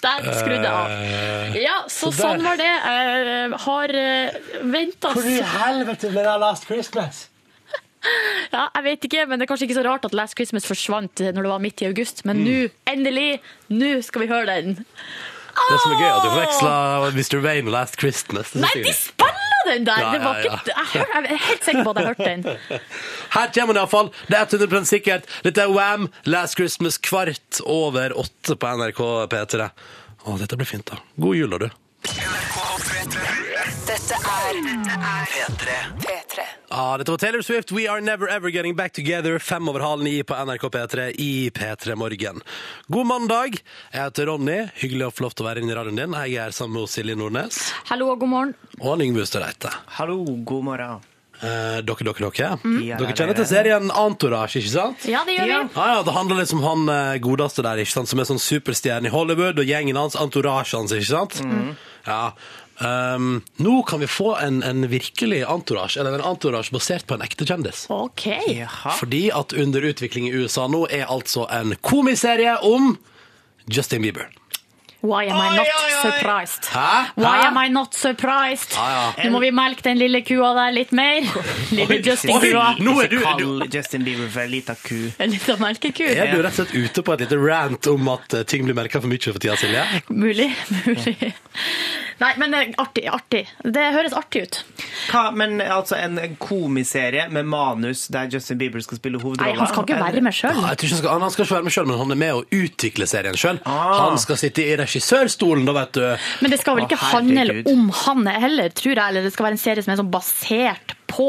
Der skrudde jeg av. Eh, Ja, så, så sånn var det. Jeg har Hvor i helvete ble det Last Christmas? [laughs] Ja, jeg vet ikke, men det er kanskje ikke så rart at Last Christmas forsvant eh, når det var midt i august. Men Mm. nå, endelig, nå skal vi høre den. Det som er gøy, er at du forveksla Mr. Wayne og Last Christmas. Nei, de spiller den der! Ja, Det var ja, ikke, jeg, hør, jeg er helt sikker på at jeg hørte den. [laughs] Her kommer den iallfall. Det er 100 sikkert. Dette er Wham! Last Christmas kvart over åtte på NRK P3. Å, dette blir fint, da. God jul, da, du. Dette er P3. P3. Ah, dette var Taylor Swift, We Are Never Ever Getting Back Together, fem over halv ni på NRK P3 i P3 Morgen. God mandag. Jeg heter Ronny. Hyggelig å få lov til å være inne i radioen din. Jeg er sammen med Silje Nordnes Hallo og god morgen. og Yngve Ustadreite. Hallo, god morgen. Eh, dere, dere, dere. Ja, Dere kjenner til serien Antorage, ikke sant? Ja, det gjør vi. Ja. Ah, ja, Det handler liksom om han eh, godeste der, ikke sant? som er sånn superstjerne i Hollywood, og gjengen hans, entourage hans, ikke sant? Ja. Um, nå kan vi få en, en virkelig entourage, eller en entourage basert på en ekte kjendis. OK. Jaha. Fordi at under utvikling i USA nå er altså en komiserie om Justin Bieber. Why am I not surprised? Hæ? Why am I not surprised? Ja. Nå må vi melke den lille kua der litt mer. [laughs] Lille Justin kua. nå er du, du Kall Justin Bieber for ei lita ku. En liten melkeku. Er du rett og slett ute på et lite rant om at eh, ting blir melka for mye for tida, Silje? Mulig. Mulig. Nei, men eh, artig. Artig. Det høres artig ut. Hva, men altså en komiserie med manus der Justin Bieber skal spille Nei, hovedrollen? han skal ikke være med sjøl. Ja, han, skal, han skal ikke være med sjøl, men han er med å utvikle serien sjøl. Ah. Han skal sitte i regissørstolen, da, vet du. Men det skal vel ikke handle om han heller, tror jeg. Eller det skal være en serie som er sånn basert på.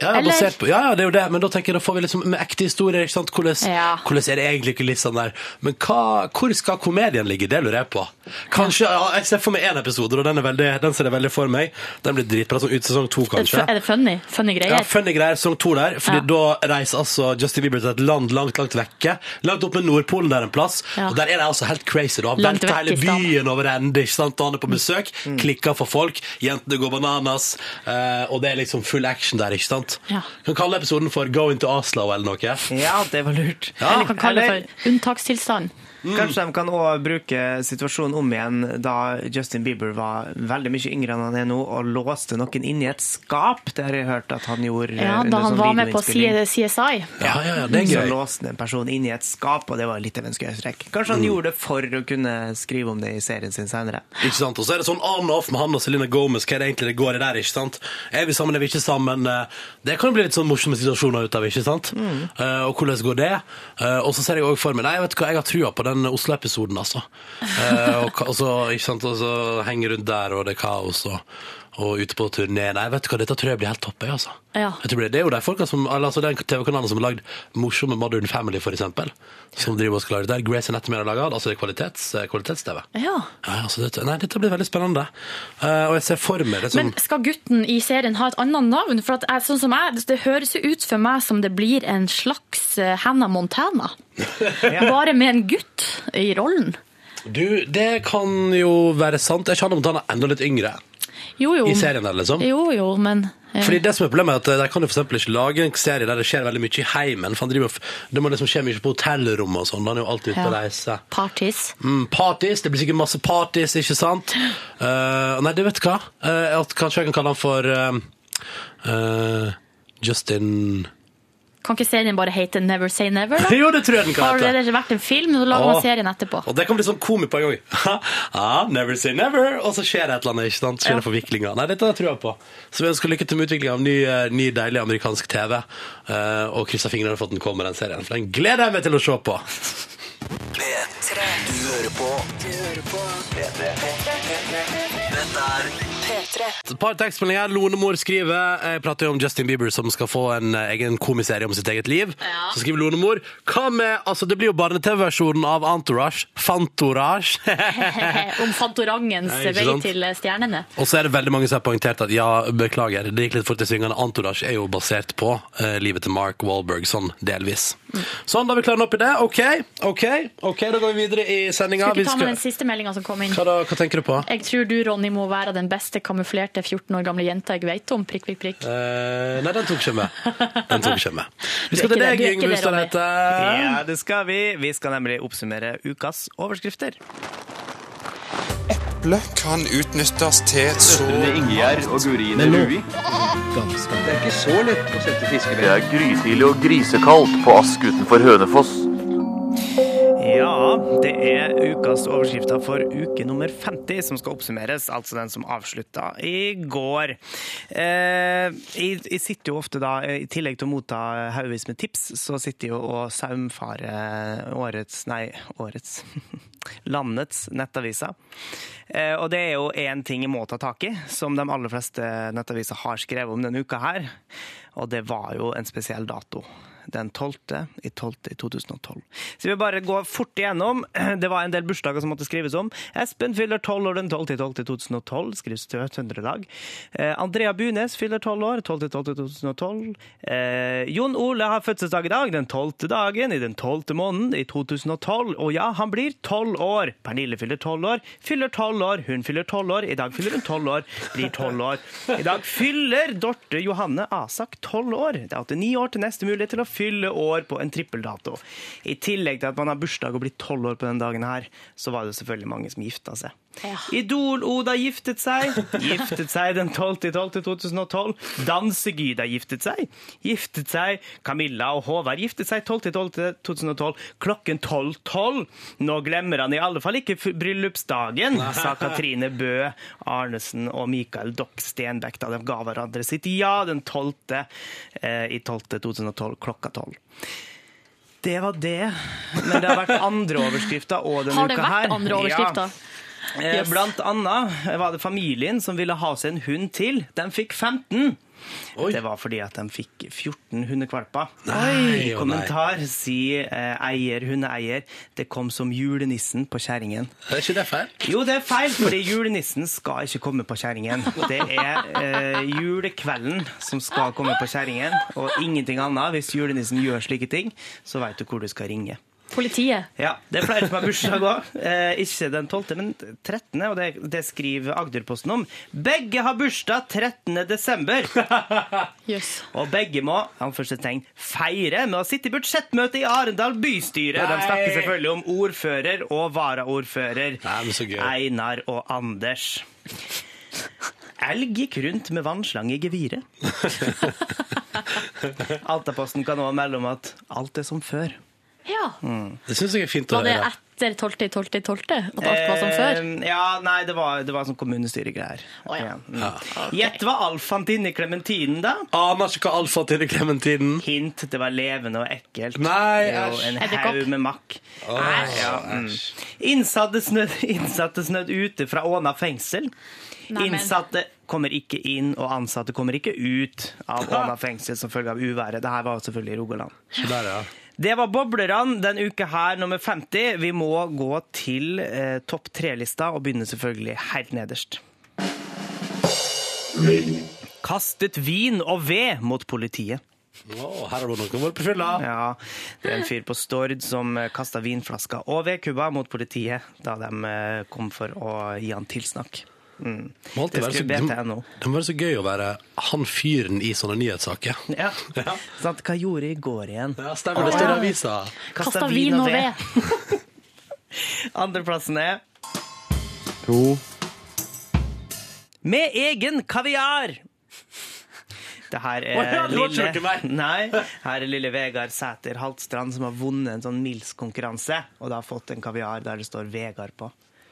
Ja, ja, basert på, ja, ja, det er jo det, men da tenker jeg da får vi liksom med ekte historier. ikke sant? Hvordan, Ja. hvordan er det egentlig litt sånn der? Men hva, hvor skal komedien ligge? Det lurer jeg på. Kanskje, ja, Jeg ser for meg én episode, og den, er veldig, den ser jeg veldig for meg. Den blir dritbra sånn ut sesong to, kanskje. Er det funny? Funny Ja, greier? funny greier, sesong to der. Fordi Ja. da reiser altså Justin Bieber til et land langt, langt vekke. Langt opp med Nordpolen der en plass. Ja. Og der er det altså helt crazy. da Langt Velter hele byen over ende. ikke sant? Og han er på besøk. Mm. Klikker for folk. Jentene går bananas. eh, og det er liksom full action der, ikke sant? Ja. Kan kalle episoden for Going to Oslo eller noe. Ja, det var lurt. Ja. Eller kan kalle Eller- det for unntakstilstand. Kanskje de kan også bruke situasjonen om igjen da Justin Bieber var veldig mye yngre enn han er nå, og låste noen inn i et skap. Det har jeg hørt at han gjorde Ja, Da han sånn var med på. CSI. Ja, ja, ja, det er Så låste låste en person inn i et skap, og det var litt av en skøyestrekk. Kanskje Mm. han gjorde det for å kunne skrive om det i serien sin senere. Ikke sant? Og så er det sånn on off med han og Selena Gomez. Hva er det egentlig det går i der? ikke sant? Er vi sammen, er vi ikke sammen? Eh, Det kan jo bli litt sånn morsomme situasjoner ut av, ikke sant? Eh, og hvordan går det? Uh, og så ser jeg også for meg Nei, vet du hva, jeg har trua på den Oslo-episoden, altså. Eh, og, og så, ikke sant, og så henge rundt der, og det er kaos, og, og ute på turné. Nei, vet du hva, dette tror jeg blir helt topp, jeg, altså. Ja. Jeg tror det, det er jo de folka som altså Den TV-kanalen som har lagd morsomme Modern Family, for eksempel. Som driver og skal lage det der. Grace Anatomy har laga. Altså det er kvalitets, eh, kvalitets-TV. Ja. Ja, altså dette, nei, dette blir veldig spennende. Uh, og jeg ser for meg det som Men skal gutten i serien ha et annet navn? For at jeg, sånn som jeg, Det høres jo ut for meg som det blir en slags eh, Hannah Montana. [laughs] Bare med en gutt i rollen. Du, det kan jo være sant. Jeg kjenner Montana han enda litt yngre Jo, jo. i serien der, liksom. Jo, jo, men eh, Fordi det som er problemet er at eh, De kan jo for ikke lage en serie der det skjer veldig mye i heimen. For driver, det må liksom skje mye på hotellrommet og sånn. Han er jo alltid ute Ja. på reise. Parties. Mm, parties, Det blir sikkert masse parties, ikke sant? [gasps] Uh, nei, det vet du hva. Uh, kanskje jeg kan kalle han for uh, Justin Kan ikke serien bare hete Never Say Never? da? [laughs] Jo, det tror jeg den kan Har det ikke vært en film, så lager Åh. man serien etterpå. Og det kan bli sånn komi på en gang. [laughs] ah, never say never, og så skjer det et eller annet. ikke sant? Skjer det forviklinger. Nei, dette tror jeg på. Så vi ønsker lykke til med utviklinga av ny, eh, ny deilig amerikansk TV. Uh, og krysser fingrene for at den kommer, den serien. For den gleder jeg meg til å se på. P3. Du hører på. Du hører på. P3. Dette er P3. Et par tekstmeldinger. Lonemor skriver Jeg prater jo om Justin Bieber som skal få en eh, egen komiserie om sitt eget liv. Så skriver Lonemor Hva med Altså, det blir jo barne-TV-versjonen av Entourage. Fantorage. [laughs] Om Fantorangens Nei, vei til stjernene. Og så er det veldig mange som har poengtert at ja, beklager, det gikk litt fort i svingene. Entourage er jo basert på uh, livet til Mark Wahlberg, sånn delvis. Sånn, da har vi klart opp i det. OK, OK, ok, da går vi videre i sendinga. Skal ikke ta med den siste meldinga som kom inn. Hva, da, hva tenker du på? Jeg tror du, Ronny, må være den beste kamuflerte 14 år gamle jenta jeg vet om. Prikk, prikk, prikk. Uh, nei, den tok ikke med. Den tok ikke med. Vi skal til deg, Yngve det, Ja, det skal vi. Vi skal nemlig oppsummere ukas overskrifter. eple kan utnyttes til så Ingjerd og Gurine Rui. Det er ikke så lett å sette Det er grytidlig og grisekaldt på Ask utenfor Hønefoss. Ja, det er ukas overskrifter for uke nummer 50 som skal oppsummeres, altså den som avslutta i går. Eh, jeg, jeg sitter jo ofte da, i tillegg til å motta haugevis med tips, så sitter jeg jo og saumfarer årets, nei, årets, [laughs] landets nettaviser. Eh, og det er jo én ting jeg må ta tak i, som de aller fleste nettaviser har skrevet om denne uka her, og det var jo en spesiell dato. Den 12. i 12. i 2012. Så vi bare går fort igjennom. [clears throat] Det var en del bursdager som måtte skrives om. Espen fyller 12 år den 12. i 12. i 2012, skrives til Trøndelag. Eh, Andrea Bunes fyller 12 år, 12. i 12. i 2012. Eh, Jon Ole har fødselsdag i dag, den 12. dagen i den 12. måneden i 2012. Og ja, han blir 12 år. Pernille fyller 12 år, fyller 12 år, hun fyller 12 år, i dag fyller hun 12 år, blir 12 år. I dag fyller Dorte Johanne Asak 12 år. Det er 89 år til neste mulighet til å fylle år på en trippeldato. I tillegg til at man har bursdag og blir 12 år på den dagen her, så var det selvfølgelig mange som gifta seg. Idol-Oda giftet seg. Giftet seg den 12.12.2012. Danse-Gyda giftet seg. Giftet seg. Camilla og Håvard giftet seg 12.12.2012 klokken 12.12. Nå glemmer han i alle fall ikke bryllupsdagen, sa Katrine Bø Arnesen og Mikael Dokk Stenbekk da de ga hverandre sitt ja den 12. eh, i 12.2012 klokka 12. Det var det. Men det har vært andre overskrifter òg denne Har det vært andre overskrifter? Ja. Eh, Yes. Blant annet var det familien som ville ha seg en hund til. De fikk 15. Det var fordi at de fikk 14 hundekvalper. Nei, kommentar sier eh, eier, hundeeier det kom som julenissen på kjerringen. Er ikke det feil? Jo, det er feil, fordi julenissen skal ikke komme på kjerringen. Det er eh, julekvelden som skal komme på kjerringen, og ingenting annet. Hvis julenissen gjør slike ting, så vet du hvor du skal ringe. Politiet. Ja, det er flere som har bursdag òg. Eh, ikke den 12., men 13., og det, det skriver Agderposten om. Begge har bursdag 13. desember. [laughs] Yes. Og begge må anførselstegn, feire med å sitte i budsjettmøte i Arendal bystyre. De snakker selvfølgelig om ordfører og varaordfører. Nei. Einar og Anders. Elg gikk rundt med vannslange i geviret. [laughs] Altaposten kan òg melde om at alt er som før. Ja. Det syns jeg er fint å Var det høre. etter 12.12.12. At alt var som før? Eh, Ja, nei, det var, det var sånn kommunestyregreier. Å, ja. Ja, mm. Gjett hva Alf i inni klementinen, da? Aner ikke hva alfa til i klementinen. Hint, det var levende og ekkelt. Nei, Jo, æsj. en Edderkopp. haug med makk. Ja, mm. Innsatte snødd, [laughs] innsatte snødd ute fra Åna fengsel. Nei, men- Innsatte kommer ikke inn, og ansatte kommer ikke ut av [laughs] Åna fengsel som følge av uværet. Dette var selvfølgelig i Rogaland. Så der, ja. Det var boblerne denne uka her, nummer 50. Vi må gå til eh, topp tre-lista og begynne selvfølgelig helt nederst. Kastet vin og ved mot politiet. Å, her har noen vært på fylla. Ja, det er en fyr på Stord som kasta vinflasker og vedkubber mot politiet da de eh, kom for å gi han tilsnakk. Mm. Må alltid Det være så- BTNO. Det må være så gøy å være han fyren i sånne nyhetssaker. Ja. [laughs] Sant, hva gjorde i går igjen? Ja, stemmer. Det står i avisa. Kasta vin og ved. [laughs] Andreplassen er To. Med egen kaviar! Det her er oh, ja, det lille, [laughs] nei, her er lille Vegard Sæter Haltstrand som har vunnet en sånn Mils-konkurranse, og da har fått en kaviar der det står Vegard på.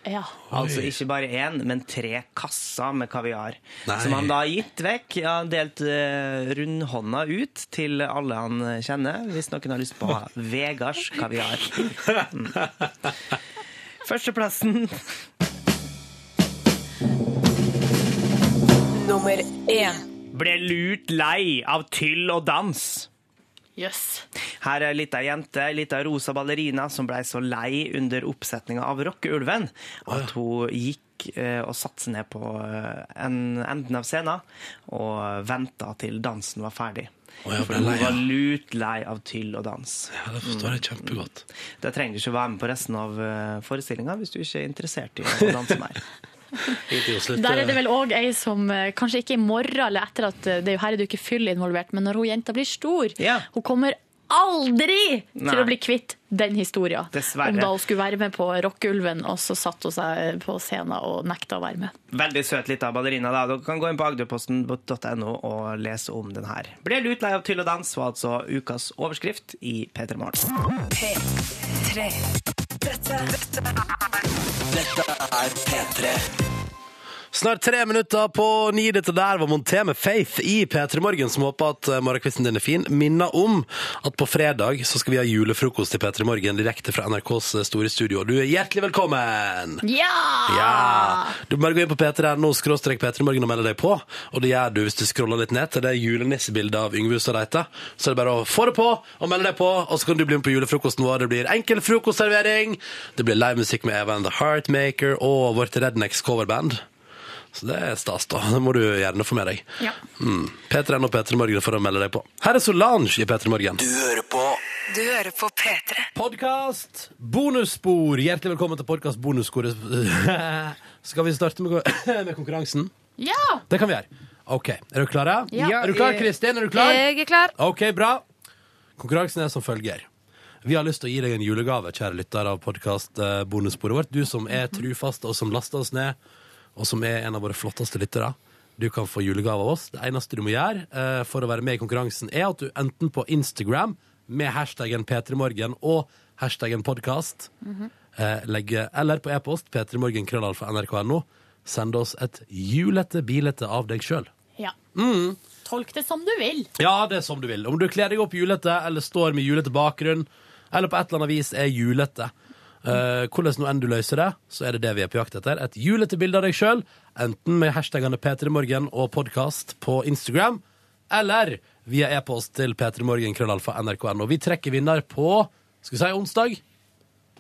Ja. Altså ikke bare én, men tre kasser med kaviar. Nei. Som han da har gitt vekk. Ja, delt uh, rundhånda ut til alle han kjenner, hvis noen har lyst på [laughs] Vegards kaviar. Mm. [laughs] Førsteplassen Nummer én. ble lurt lei av tyll og dans. Jøss. Her er ei lita jente, ei lita rosa ballerina, som blei så lei under oppsetninga av Rockeulven at hun gikk eh, og satte seg ned på eh, en, enden av scenen og venta til dansen var ferdig. Oh, For hun lei, ja. var lut lei av tyll og dans. Ja, det forstår jeg kjempegodt. Da trenger du ikke være med på resten av forestillinga hvis du ikke er interessert i å danse mer. [laughs] [laughs] Der er det vel òg ei som eh, kanskje ikke i morgen eller etter at eh, det er jo her er det jo ikke fyll involvert, men når hun jenta blir stor, Ja. hun kommer aldri til å bli kvitt den historien. Dessverre. Om da hun skulle være med på Rockeulven, og så satte hun seg på scenen og nekta å være med. Veldig søt lita ballerina. da. Dere kan gå inn på agderposten.no og lese om den her. Ble lut lei av tyll og dans var altså ukas overskrift i P3 Morgen. P3. Dette, dette Dette er P3. Snart tre minutter på ni. Dette der var Monté med Faith i P3 Morgen, som håper at eh, morgenkvisten din er fin. Minner om at på fredag så skal vi ha julefrokost i P3 Morgen direkte fra NRKs store studio. Du er hjertelig velkommen! Ja! Ja! Du bare gå inn på p3.no skråstrek P3 Morgen og melde deg på. Og det gjør du hvis du scroller litt ned til det julenissebildet av Yngve Hustad Reite. Så er det bare å få det på og melde deg på, og så kan du bli med på julefrokosten vår. Det blir enkel frokostservering, det blir livemusikk med Evan The Heartmaker og vårt Rednecks coverband. Så det er stas, da. Det må du gjerne få med deg. Ja. Mm. P3 og P3 Morgen for å melde deg på. Her er Solange i P3 Morgen. Du hører på Du hører på P3. Podkast bonusspor. Hjertelig velkommen til podkast bonussporet. [laughs] Skal vi starte med, [coughs] med konkurransen? Ja! Det kan vi gjøre. OK. Er du klare? Ja. Er du klar, Kristin? Er du klar? Jeg er klar. OK, bra. Konkurransen er som følger. Vi har lyst til å gi deg en julegave, kjære lytter av podkast bonussporet vårt. Du som er trufast, og som laster oss ned, og som er en av våre flotteste lyttere. Du kan få julegave av oss. Det eneste du må gjøre eh, for å være med i konkurransen, er at du enten på Instagram med hashtaggen P3morgen og hashtaggen podkast, eh, legger, eller på e-post p3morgen.krøllalfa.nrk.no, sender oss et julete bilete av deg sjøl. ja. Mm. Tolk det som du vil. Ja, det er som du vil. Om du kler deg opp julete, eller står med julete bakgrunn, eller på et eller annet vis er julete. Eh, hvordan nå enn du løser det, så er det det vi er på jakt etter. Et julete bilde av deg sjøl, enten med hashtagene P3morgen og podkast på Instagram, eller via e-post til p3morgen.krøllalfa.nrk.no. Vi trekker vinner på skal vi si onsdag.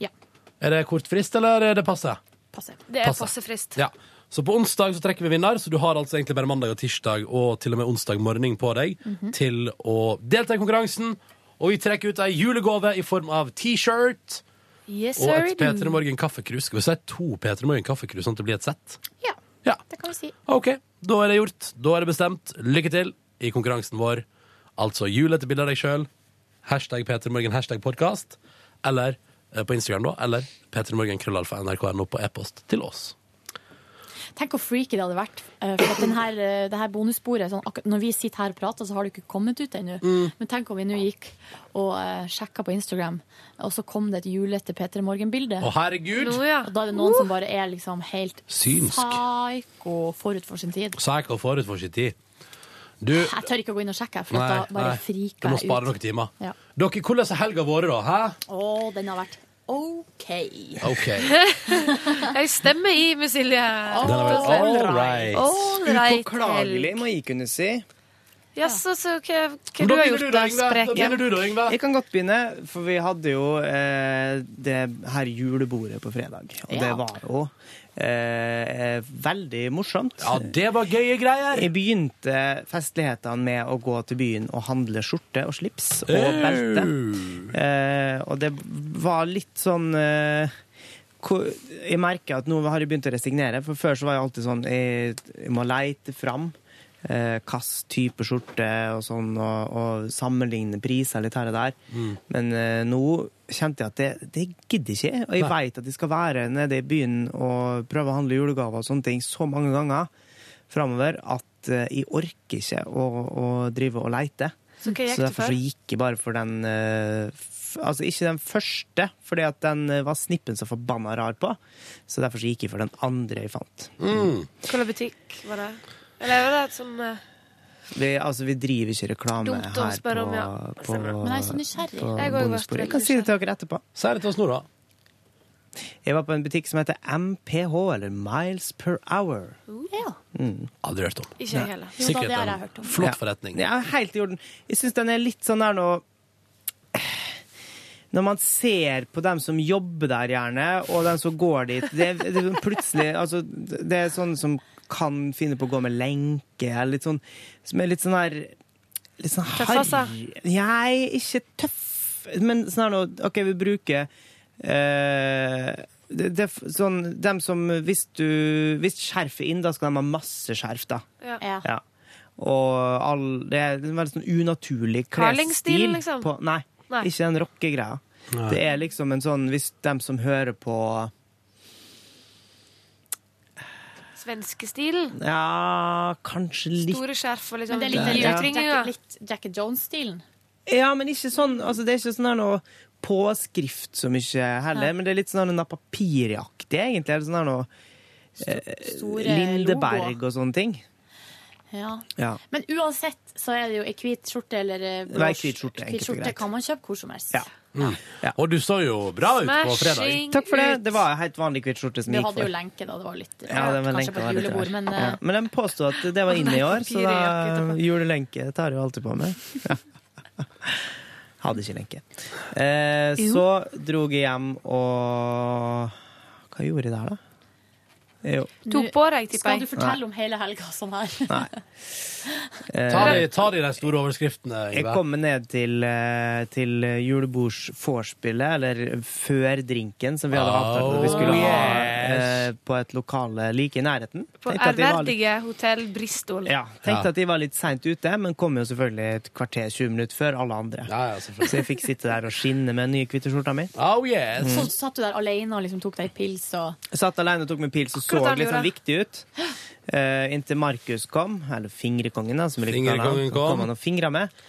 Ja. Er det kort frist, eller er det passe? Passe. Det er Passe. frist Ja. Så på onsdag så trekker vi vinner, så du har altså egentlig bare mandag og tirsdag og til og med onsdag morgen på deg til å delta i konkurransen. Og vi trekker ut ei julegave i form av T-shirt Yes, og et P3 Morgen kaffekrus. Skal vi si to P3 Morgen kaffekrus, sånn at det blir et sett? Ja, Ja. det kan vi si. OK, da er det gjort. Da er det bestemt. Lykke til i konkurransen vår. Altså julete bilde av deg sjøl. Hashtag P3morgen, hashtag podkast. Eller eh, på Instagram, da. Eller p3morgen krøllalfa nrk.no på e-post til oss. Tenk hvor freaky det hadde vært. eh, For at den her, eh, det her bonussporet sånn, Når vi sitter her og prater, så har det ikke kommet ut ennå. Mm. Men tenk om vi nå gikk og uh, sjekka på Instagram, og så kom det et julete P3 Morgen-bilde. Å, herregud! Ja. Og da er det noen som bare er liksom helt Synsk. psyko forut for sin tid. Psyko forut for sin tid. Du Jeg tør ikke å gå inn og sjekke, for nei, da bare nei, friker må jeg spare ut. noen timer. Ja. Dere, hvordan har helga vært, da? Hæ? Å, den har vært OK. okay. [laughs] Jeg stemmer i med Silje. All, all right. All right, Upåklagelig, må jeg kunne si. Jaså, så hva, hva du har gjort da, spreken? Jeg kan godt begynne, for vi hadde jo eh, det her julebordet på fredag. Og det Ja. var jo eh, veldig morsomt. Ja, det var gøye greier. Jeg begynte festlighetene med å gå til byen og handle skjorte og slips og belte. Eh, og det var litt sånn eh, Jeg merker at nå har jeg begynt å resignere, for før så var jeg alltid sånn Jeg, jeg må leite fram. Eh, Hvilken type skjorte og sånn, og, og sammenligne priser litt her og der. Men eh, nå kjente jeg at det, det gidder ikke jeg. Og jeg veit vet at jeg skal være nede i byen og prøve å handle julegaver og sånne ting så mange ganger framover at eh, jeg orker ikke å, å drive og leite. Så hva gikk Så derfor så gikk jeg bare for den eh, Altså ikke den første, fordi at den eh, var snippen så forbanna rar på. Så derfor så gikk jeg for den andre jeg fant. Hvilken butikk var det? Eller er det et sånn eh, Vi, altså, vi driver ikke reklame Dumt å her spørre på, om, ja. på, Men jeg er så nysgjerrig. på Jeg har også vært bonusbordet. Jeg kan si det til dere etterpå. Si det til oss nå, da. Jeg var på en butikk som heter MPH, eller Miles per Hour. Ja. Aldri hørt om. Ikke jeg heller. Jo, da, det har jeg en hørt om. flott forretning. Ja, helt i orden. Jeg syns den er litt sånn der nå Når man ser på dem som jobber der, gjerne, og dem som går dit Det, det er plutselig Altså, det er sånn som kan finne på å gå med lenke, eller litt sånn Som er litt sånn her Litt sånn harry altså? Nei, ikke tøff, men sånn her nå OK, vi bruker eh, det, det, sånn, dem som Hvis du Hvis skjerfet er inn, da skal de ha masse skjerf, da. Ja. Ja. Ja. Og all, det er en veldig sånn unaturlig klesstil. liksom? På, nei, Nei. ikke den rockegreia. Det er liksom en sånn Hvis dem som hører på Svenskestilen. Ja, kanskje litt Store skjerf og liksom Men det er litt, Ja. litt, litt Jacket Jones-stilen. Ja, men ikke sånn altså Det er ikke sånn her noe påskrift så mye heller, men det er litt sånn her noe Er egentlig. Eller sånn her noe store Lindeberg logo. og sånne ting. Ja. Ja. Men uansett så er det jo ei hvit skjorte eller eh, blå skjorte, hvit skjorte kan man kjøpe hvor som helst. Ja. Mm. Og du så jo bra ut på fredag. Takk for det. Det var helt vanlig hvit skjorte som Vi gikk hadde jo lenke da, det var litt Ja, det var kanskje lenke på et julebord, men ja. eh, Men de påstod at det var [laughs] inne i år, så da julelenke tar jeg jo alltid på meg. [laughs] Ja. Hadde ikke lenke. Eh, så dro jeg hjem og Hva gjorde jeg der, da? Jo. Tok på deg, tipper Skal du fortelle fortelle om hele helga sånn her? Nei. [laughs] Eh, Ta de, ta de de store overskriftene, Jeg kommer kom ned til, eh, til julebordsvorspielet, eller før drinken, som vi hadde avtalt at vi skulle Oh, ha yes. eh, på et lokale like i nærheten. På ærverdige hotell Bristol. Ja, tenkte Ja. at de var litt seint ute, men kom jo selvfølgelig et kvarter 20 minutter før alle andre. Ja, ja. Så jeg fikk sitte der og skinne med den nye kvitteskjorta mi. Oh yes. Mm. Så satt du der alene og liksom tok deg pils og satt alene og tok meg pils og så Hvordan litt gjorde sånn viktig ut. Uh, inntil Markus kom, eller Fingrekongen, da, som vi likte å kalle ham, kom. kom han og fingra med.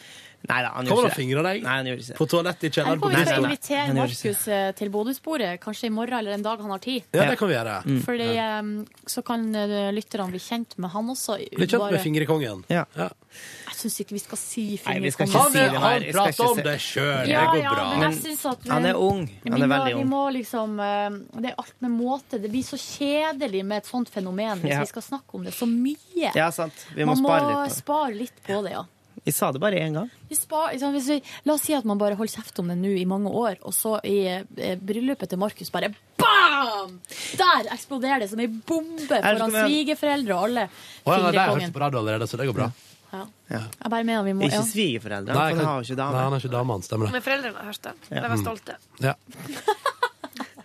Nei da, han gjør gjorde ikke det. deg? Nei, han gjorde ikke det. På toalettet i Her kjelleren på kommer vi nei. invitere Han gjør ikke Markus eh, til bonusbordet, kanskje i morgen eller en dag han har tid. Ja, det kan vi gjøre. Mm. Fordi eh, så kan eh, lytterne bli kjent med han også. Bli kjent Bare- med Fingrekongen. Ja. Ja. Jeg syns ikke vi skal si Nei, vi skal ikke Han, si er, det her. han Jeg skal prater ikke om se- det sjøl. Ja, det går ja, bra. men Men jeg synes at Han er ung. Men Han er vi må- veldig Vi ung. må liksom eh, Det er alt med måte. Det blir så kjedelig med et sånt fenomen hvis Ja. vi skal snakke om det så mye. Ja, sant. Vi må Man må spare litt på det. spare litt på det, ja. Vi sa det bare én gang. Vi spa, liksom, hvis vi, la oss si at man bare holder kjeft om det nå i mange år, og så i eh, bryllupet til Markus bare BAM! Der eksploderer det som ei bombe foran svigerforeldre og alle. Å, ja, nei, det har jeg hørt på radio allerede, så det går bra. Ja. Ja. Jeg bare mener vi må Ikke ja. svigerforeldre, Nei, for han har jo ikke Nei, han dame. har ikke dame, han stemmer det. Men foreldrene har hørt det. De var stolte. Ja. [laughs]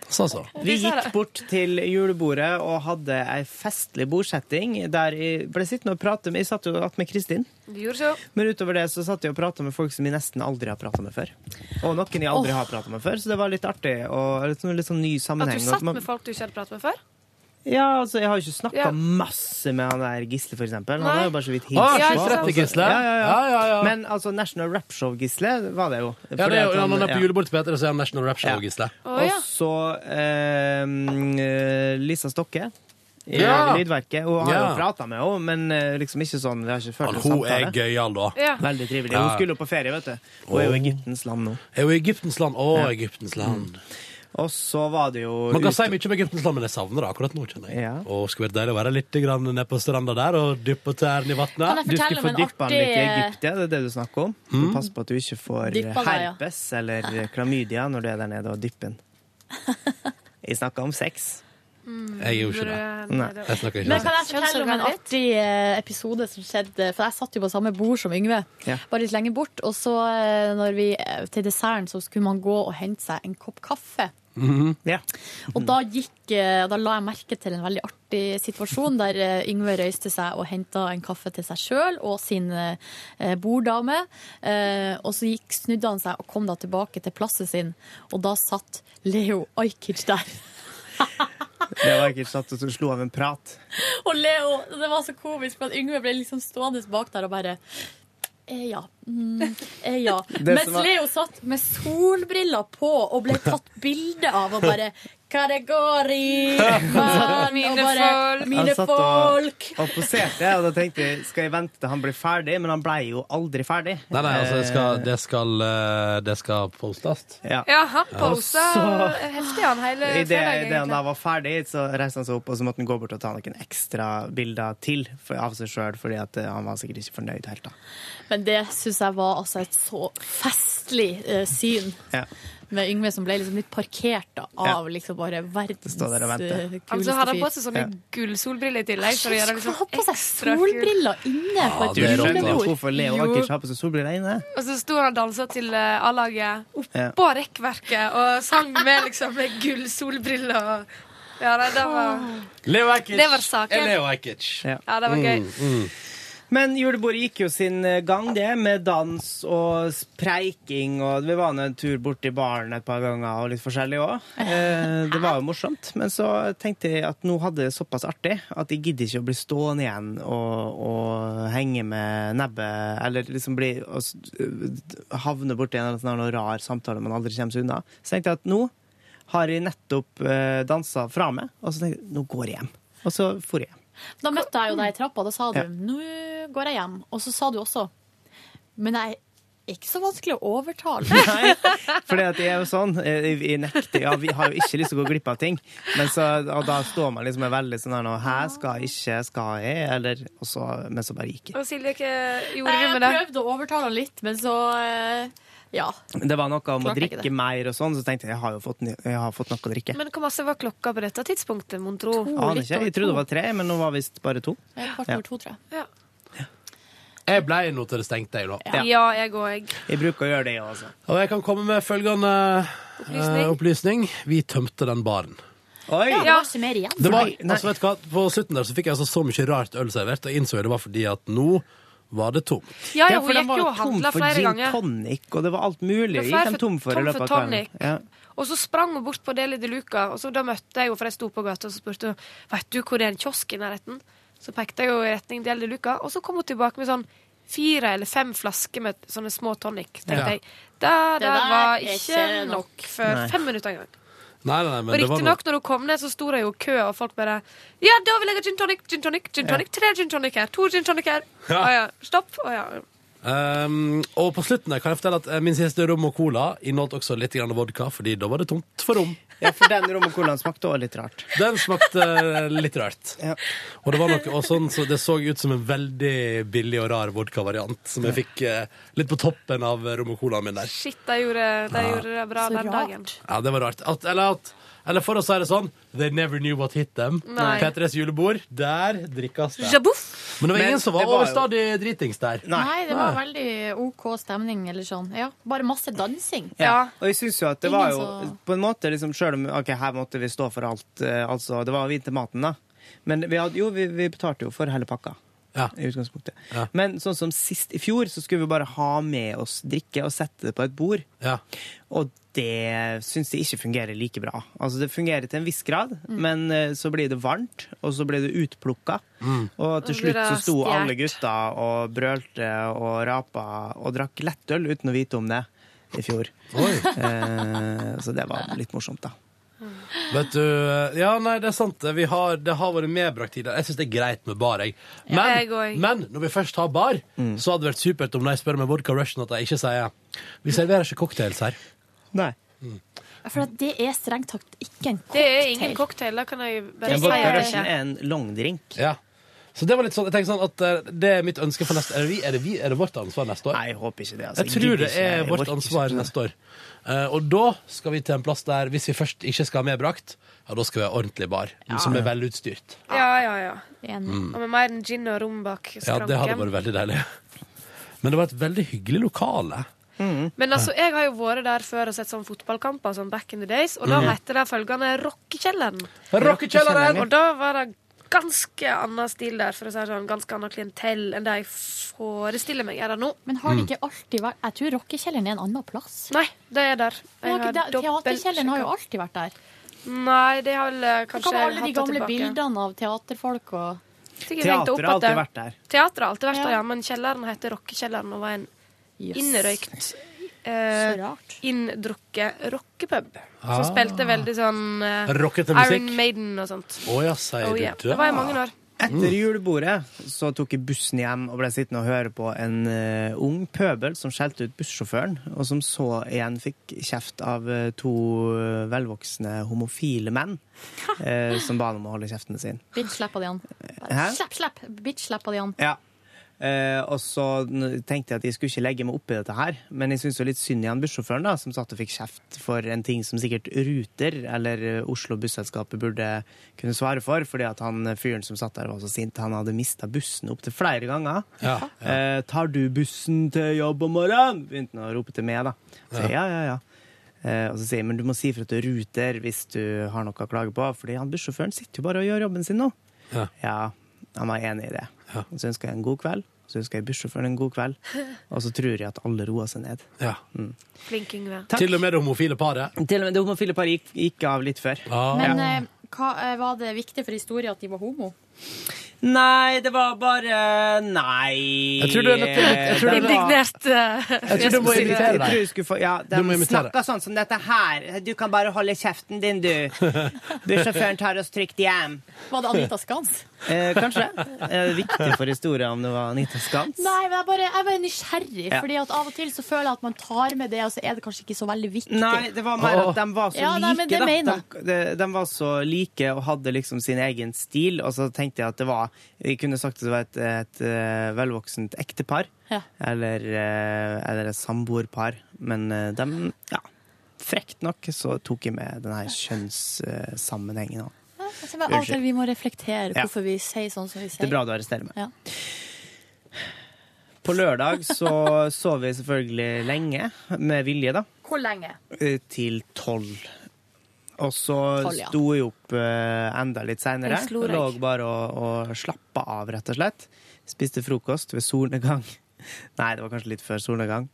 Sånn så. Vi gikk bort til julebordet og hadde ei festlig bordsetting der jeg ble sittende og prate med Jeg satt jo att med Kristin, så. men utover det så satt jeg og prata med folk som jeg nesten aldri har prata med før. Og noen jeg aldri har prata med før, så det var litt artig og litt sånn, litt sånn ny At du satt med folk du ikke hadde pratet med før? Ja, altså, jeg har jo ikke snakka Ja. masse med han der Gisle, for eksempel. Han Nei. har jo bare så vidt hilst Ja, ikke sant? rett til Gisle. Ja, ja, ja. ja, ja, ja. Men altså, National Rap Show-Gisle var det jo. ja, Fordi det er, jo- at ja, han- når han er på ja. julebord til Peter, så er han National Rap Show, Ja. Gisle. Å Og ja. så eh, eh, Lisa Stokke. I Ja. Lydverket. Hun har Ja. jo prata med henne, men eh, liksom ikke sånn Vi har ikke ført en hun er samtale. gøyal, da. ja. Veldig trivelig. Ja. Hun skulle jo på ferie, vet du. Hun er jo i Egyptens land nå. Er jo i Egyptens land. Å, Ja. Egyptens land. Og så var det jo Man kan ut- si mye om Egypten, men jeg savner det akkurat nå. kjenner jeg Ja. Og skulle vært deilig å være litt nede på stranda der og dyppe tærne i vannet. Du skal skulle få dyppe den artig litt i Egypt, ja. Det er det du snakker om. Mm. Pass på at du ikke får Dyppa deg, ja. herpes eller klamydia når du er der nede og dypper den. [laughs] Jeg snakker om sex. Jeg gjorde ikke det. Nei. Jeg snakker ikke Men kan jeg fortelle om en artig eh, episode som skjedde? For jeg satt jo på samme bord som Yngve, Ja. bare litt lenger bort. Og så eh, når vi, eh, til desserten så skulle man gå og hente seg en kopp kaffe. Ja. Og da gikk eh, Da la jeg merke til en veldig artig situasjon der eh, Yngve røyste seg og henta en kaffe til seg sjøl og sin eh, borddame. Og så gikk, snudde han seg og kom da tilbake til plassen sin, og da satt Leo Ajkic der. Det var ikke satt og slo av en prat. Og Leo, det var så komisk, for Yngve ble liksom stående bak der og bare eh, ja. Mm, eh, ja. Mens Leo satt med solbriller på og ble tatt bilde av og bare Hva det går i? Man, Mine og bare, folk. Han Mine satt og- folk. [laughs] Og poserte, og da tenkte jeg skal jeg vente til han blir ferdig, men han ble jo aldri ferdig. Nei, nei, altså, det skal, det skal, eh, det skal postes. Ja. Ja, han posta så- heftig, han, hele I det, fredagen. Idet han da var ferdig, så reiste han seg opp, og så måtte han gå bort og ta noen ekstra bilder til for, av seg sjøl, fordi at eh, han var sikkert ikke fornøyd helt, da. Men det syns jeg var altså et så festlig uh, syn. Ja. Med Yngve som ble liksom litt parkert da, av liksom bare verdens kuleste fyr. eh, kuleste Altså, hadde på seg sånne gullsolbriller i tillegg. For å gjøre det liksom ha på seg solbriller inne på Ja, et er julebord. hvorfor Leo Jo. Ajkic har på seg solbriller inne? Og så sto han og dansa til eh, A-laget Ja. oppå rekkverket og sang med liksom med gullsolbriller. og- Ja, det, det var Leo Ajkic er Leo Ajkic. Ja. Ja, det var gøy. Mm. Men julebordet gikk jo sin eh, gang, det, med dans og preiking, og vi var en tur bort i baren et par ganger, og litt forskjellig òg. Eh, det var jo morsomt. Men så tenkte jeg at nå hadde det såpass artig at jeg gidder ikke å bli stående igjen og, og henge med nebbet, eller liksom bli s- havne borti en eller annen sånn rar samtale man aldri kommer seg unna. Så tenkte jeg at nå har jeg nettopp eh, dansa fra meg, og så tenkte jeg nå går jeg hjem. Og så for jeg. Da møtte jeg jo deg i trappa, da sa du Ja. 'nå går jeg hjem'. Og så sa du også 'men jeg er ikke så vanskelig å overtale'. [laughs] Nei, for det er jo sånn. eh, Vi nekter, ja, vi har jo ikke lyst til å gå glipp av ting. Men så, og da står man liksom veldig sånn her nå Hæ, skal jeg ikke, skal jeg? Eller, og så, men så bare gikk jeg. Og Silje, hva gjorde du med det? prøvde å overtale han litt, men så eh, ja. Det var noe om å drikke mer og sånn, så tenkte jeg jeg har jo fått, jeg har fått noe å drikke. Men hvor masse var klokka på dette tidspunktet, mon tro? Aner ikke. Jeg trodde det var tre, men nå var visst bare to. Kvart Ja. over to, tror jeg. Jeg ble nå til det stengte, jeg, da. Ja, jeg òg. Jeg bruker å gjøre det, altså. Og jeg kan komme med følgende eh, opplysning. Vi tømte den baren. Oi! Ja, det var ikke mer igjen. Det var, altså, vet du hva? På slutten der så fikk jeg altså så mye rart øl servert, og innså jeg det var fordi at nå var det tomt. Ja, ja, hun ja, gikk var jo og tom handla for gin tonic, og det var alt mulig. Det Gikk flere tom for i tom løpet for av kvelden. Ja. Og så sprang hun bort på Deli de Luca, og så da møtte jeg henne, for jeg sto på gata, og så spurte hun vet du hvor det er en kiosk i nærheten. Så pekte jeg jo i retning Deli de Luca, og så kom hun tilbake med sånn fire eller fem flasker med sånne små tonic. Så tenkte Ja. jeg det Det der var ikke ikke nok før Nei. fem minutter engang. Nei, nei, nei, men Og riktignok, når hun kom ned, så sto det jo kø, og folk bare Ja, da vil jeg ha gin tonic, gin tonic, gin tonic. Tre gin tonic her, to gin tonic her. Ja. Å ja. Stopp. Å ja. Um, og på slutten der kan jeg fortelle at eh, min siste rom og cola inneholdt også litt grann vodka, fordi da var det tomt for rom. [laughs] ja, for den rom og colaen smakte også litt rart. Den smakte eh, litt rart. Ja. Og det var noe og sånn, så det så ut som en veldig billig og rar vodkavariant som jeg fikk eh, litt på toppen av rom og colaen min der. Shit, de gjorde, de gjorde det bra Så den rart. dagen. Ja, det var rart. At, eller, at, eller for å si det sånn, they never knew what hit them. Nei. P3s julebord, der drikkes det. Jabuff! Men det var Men ingen som var, var overstadig jo- dritings der. Nei, det var veldig OK stemning, eller sånn. Ja, bare masse dansing. Ja. Og jeg synes jo at det Ingen var jo så- på en måte liksom Selv om ok, her måtte vi stå for alt, uh, altså Det var vin til maten, da. Men vi hadde, jo, vi, vi betalte jo for hele pakka. Ja. I utgangspunktet. Ja. Men sånn som sist i fjor, så skulle vi bare ha med oss drikke og sette det på et bord. Ja. Og det syns jeg ikke fungerer like bra. Altså Det fungerer til en viss grad, men eh, så blir det varmt, og så blir det utplukka. Og til slutt så sto alle gutta og brølte og rapa og drakk lettøl uten å vite om det i fjor. Eh, så det var litt morsomt, da. Vet du, ja, nei, det er sant. Vi har, det har vært medbrakt tider. Jeg syns det er greit med bar, jeg. Men, jeg men når vi først har bar, så hadde det vært supert om de spør meg vodka Russian at de ikke sier Vi serverer ikke cocktails her. Nei. For det er strengt tatt ikke en cocktail. Det er ingen cocktail. da kan jeg bare En si vodka det er en longdrink. Ja. Så det var litt sånn, jeg tenker sånn at eh, det er mitt ønske for neste Er det, vi, er det, vi, er det vårt ansvar neste år? Nei, jeg håper ikke det. Altså. Jeg tror det er vårt ikke. ansvar neste år. Eh, og da skal vi til en plass der hvis vi først ikke skal ha medbrakt, ja, da skal vi ha ordentlig bar, som er velutstyrt. Ja, ja, ja. Mm. Og med mer enn gin og rom bak Ja, det hadde vært veldig deilig. Men det var et veldig hyggelig lokale. Men altså, jeg har jo vært der før og sett sånn fotballkamper sånn back in the days, og da Mhm. heter det følgende Rockekjelleren. Rockekjelleren! Og da var det ganske annen stil der, for å si det sånn, ganske annet klientell enn det jeg forestiller meg er der nå. Men har det ikke alltid vært Jeg tror rockekjelleren er en annen plass. Nei, det er der. Teaterkjelleren har jo alltid vært der. Nei, det har vel kanskje Hva med alle de gamle tilbake. bildene av teaterfolk og Teatret har alltid vært der. Teater har alltid vært der, Ja. ja, men kjelleren heter Rockekjelleren og var en Jøss. innrøykt eh, inndrukket rockepub. Ah. Som spilte veldig sånn eh, Rockete musikk. Iron Maiden og sånt. Oh, ja, sier Oh, du yeah. det? Det var i mange år. Etter julebordet så tok jeg bussen hjem og ble sittende og høre på en uh, ung pøbel som skjelte ut bussjåføren, og som så igjen fikk kjeft av uh, to uh, velvoksne homofile menn [laughs] eh, som ba han om å holde kjeften sin. Bitch slappa de han. Hæ? Slapp, slapp! Bitch slappa de han. Ja. Eh, og så tenkte jeg at jeg skulle ikke legge meg opp i dette her, men jeg syntes litt synd i han bussjåføren, da, som satt og fikk kjeft for en ting som sikkert Ruter eller eh, Oslo Busselskapet burde kunne svare for, fordi at han eh, fyren som satt der, var så sint. Han hadde mista bussen opptil flere ganger. Ja, Eh, tar du bussen til jobb om morgenen? Begynte han å rope til meg, da. Så ja, ja, ja. Eh, og så sier jeg men du må si ifra til Ruter hvis du har noe å klage på, fordi han bussjåføren sitter jo bare og gjør jobben sin nå. Ja. Ja, han var enig i det. Ja. Så ønsker jeg en god kveld. Så ønsker jeg bussjåføren en god kveld. Og så tror jeg at alle roer seg ned. Ja. Flink Yngve. Takk. Til og med det homofile paret. Til og med det homofile paret gikk, gikk av litt før. Ah. Men eh, hva, eh, var det viktig for historien at de var homo? Nei, det var bare Nei Jeg tror du er nødt til- jeg tror du- Indignert. Jeg tror du må Jeg invitere tror deg. du skulle få Ja, de Du må invitere. snakker sånn som dette her. Du kan bare holde kjeften din, du. [laughs] Bussjåføren tar oss trygt hjem. Var det Anita Skans? Eh, kanskje. Er det viktig for historien om det var Anita Skans? Nei, men jeg bare, jeg er bare nysgjerrig. Ja. Fordi at Av og til så føler jeg at man tar med det, og så er det kanskje ikke så veldig viktig. Nei, det var mer at de var så Ja, nei, men like, det da. mener De, de, de var så like og hadde liksom sin egen stil, og så tenkte jeg at det var Jeg kunne sagt at det var et, et, eh, velvoksent ektepar. Ja. Eller, eh, eller et samboerpar. Men eh, de Ja. Frekt nok så tok jeg med denne kjønnssammenhengen òg. Ja, til vi må reflektere Ja. hvorfor vi sier sånn som vi sier. Det er bra du arresterer meg. Ja. På lørdag så [laughs] sov vi selvfølgelig lenge, med vilje, da. Hvor lenge? til tolv. Og så Tolv, ja. sto jeg opp eh, enda litt seinere. Lå bare og, og slappa av, rett og slett. Spiste frokost ved solnedgang. [laughs] Nei, det var kanskje litt før solnedgang.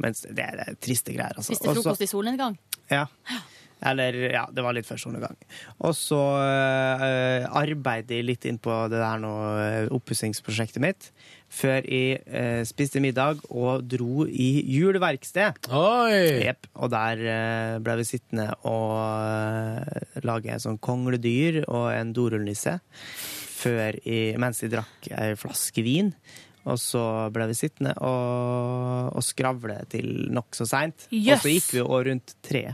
Men det det er triste greier, altså. Spiste frokost Også, i solnedgang? Ja. Eller, ja, det var litt før solnedgang. Og så uh, arbeider jeg litt inn på det der nå, eh, oppussingsprosjektet mitt, før jeg uh, spiste middag og dro i juleverksted. Oi! Jep. Og der uh, ble vi sittende og uh, lage en sånn kongledyr og en dorullnisse før jeg, mens jeg drakk ei flaske vin. Og så ble vi sittende og, og skravle til nokså seint. Og så gikk vi òg rundt tre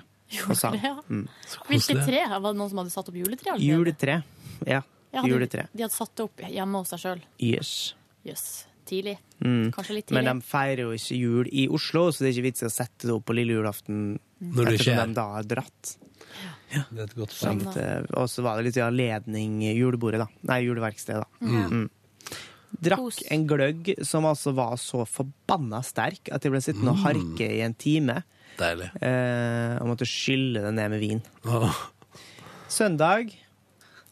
og det, Ja. Mm. Hvilket tre? Var det noen som hadde satt opp juletre? allerede? Juletre. Ja. Ja, de, Juletre. De hadde satt det opp hjemme hos seg sjøl. Yes. yes. Tidlig. Mm. Kanskje litt Men de feirer jo ikke jul i Oslo, så det er ikke vits i å sette det opp på lille julaften Når du ikke ettersom er. de da har dratt. Det er et godt poeng. eh, og så var det litt i anledning julebordet, da. Nei, juleverkstedet, da. Mm. Mm. Drakk en gløgg som altså var så forbanna sterk at jeg ble sittende og harke i en time. Deilig. Eh, og måtte skylle det ned med vin. Oh. Søndag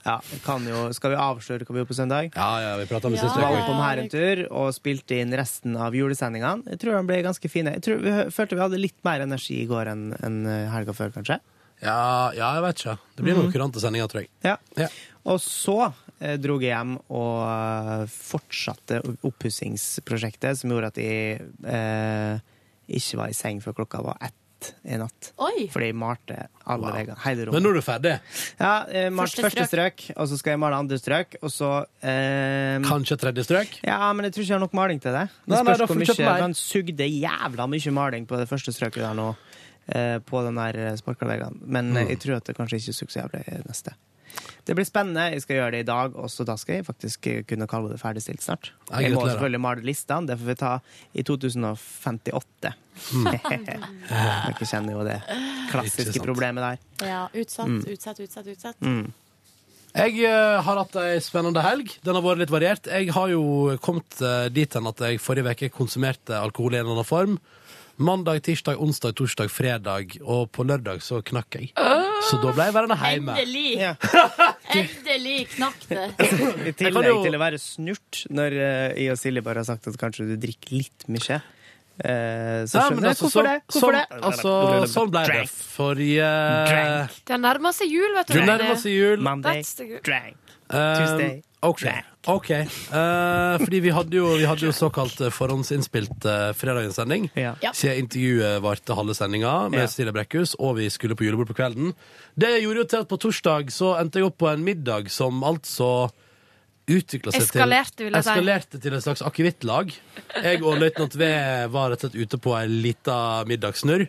ja, kan jo, Skal vi avsløre hva vi gjorde på søndag? Ja, ja, vi prata om det Ja. siste Var oppe om her en tur og spilte inn resten av julesendingene. Jeg tror de ble ganske fine. Jeg tror vi følte vi hadde litt mer energi i går enn en helga før, kanskje. Ja, ja, jeg vet ikke. Det blir noen kurante sendinger, tror jeg. Ja. Ja. Og så eh, dro jeg hjem og eh, fortsatte oppussingsprosjektet, som gjorde at jeg eh, ikke var i seng før klokka var ett i natt. Oi! Fordi jeg malte alle veggene. Hele Men nå er du ferdig. Ja, jeg malte Første første strøk, og så skal jeg male andre strøk, og så eh, Kanskje tredje strøk? Ja, men jeg tror ikke jeg har nok maling til det. Det Nei, nei, spørs da hvor mye. Han sugde jævla mye maling på det første strøket der nå. eh, På den der sparkelveggene. Men Mm. eh, jeg tror at det kanskje ikke suger så jævlig i neste. Det blir spennende. Jeg skal gjøre det i dag, også. da skal jeg faktisk eh, kunne kalle det ferdigstilt snart. Jeg må selvfølgelig male listene. Det får vi ta i 2058. Mm. [laughs] Dere kjenner jo det klassiske problemet der. Ja, utsatt, Mm. utsatt, utsatt. utsatt. Jeg eh, har hatt ei spennende helg. Den har vært litt variert. Jeg har jo kommet uh, dit hen at jeg forrige uke konsumerte alkohol i en eller annen form. Mandag, tirsdag, onsdag, torsdag, fredag, og på lørdag så knakk jeg. Så da ble jeg værende hjemme. Endelig! [laughs] Ja. [laughs] Endelig knakk det. [laughs] I tillegg jo- til å være snurt, når eh, jeg og Silje bare har sagt at kanskje du drikker litt mye. eh, så skjønner jeg altså, hvorfor så- det. sånn- Hvorfor det? Altså, sånn ble det. Drank. Forrige Drank. Det nærmer seg jul, vet du. Det nærmer seg jul. Monday, drank. Tuesday, Tuesday, okay. drank. Ok. Uh, fordi vi hadde jo, vi hadde jo såkalt eh, forhåndsinnspilt uh, fredagens sending. Ja. Siden intervjuet varte halve sendinga med Ja. Silje Brekkhus, og vi skulle på julebord på kvelden. Det gjorde jo til at på torsdag så endte jeg opp på en middag som altså utvikla seg Eskalerte, til vil jeg si. Eskalerte til et slags akevittlag. Jeg og løytnant V var rett og slett ute på ei lita middagssnurr.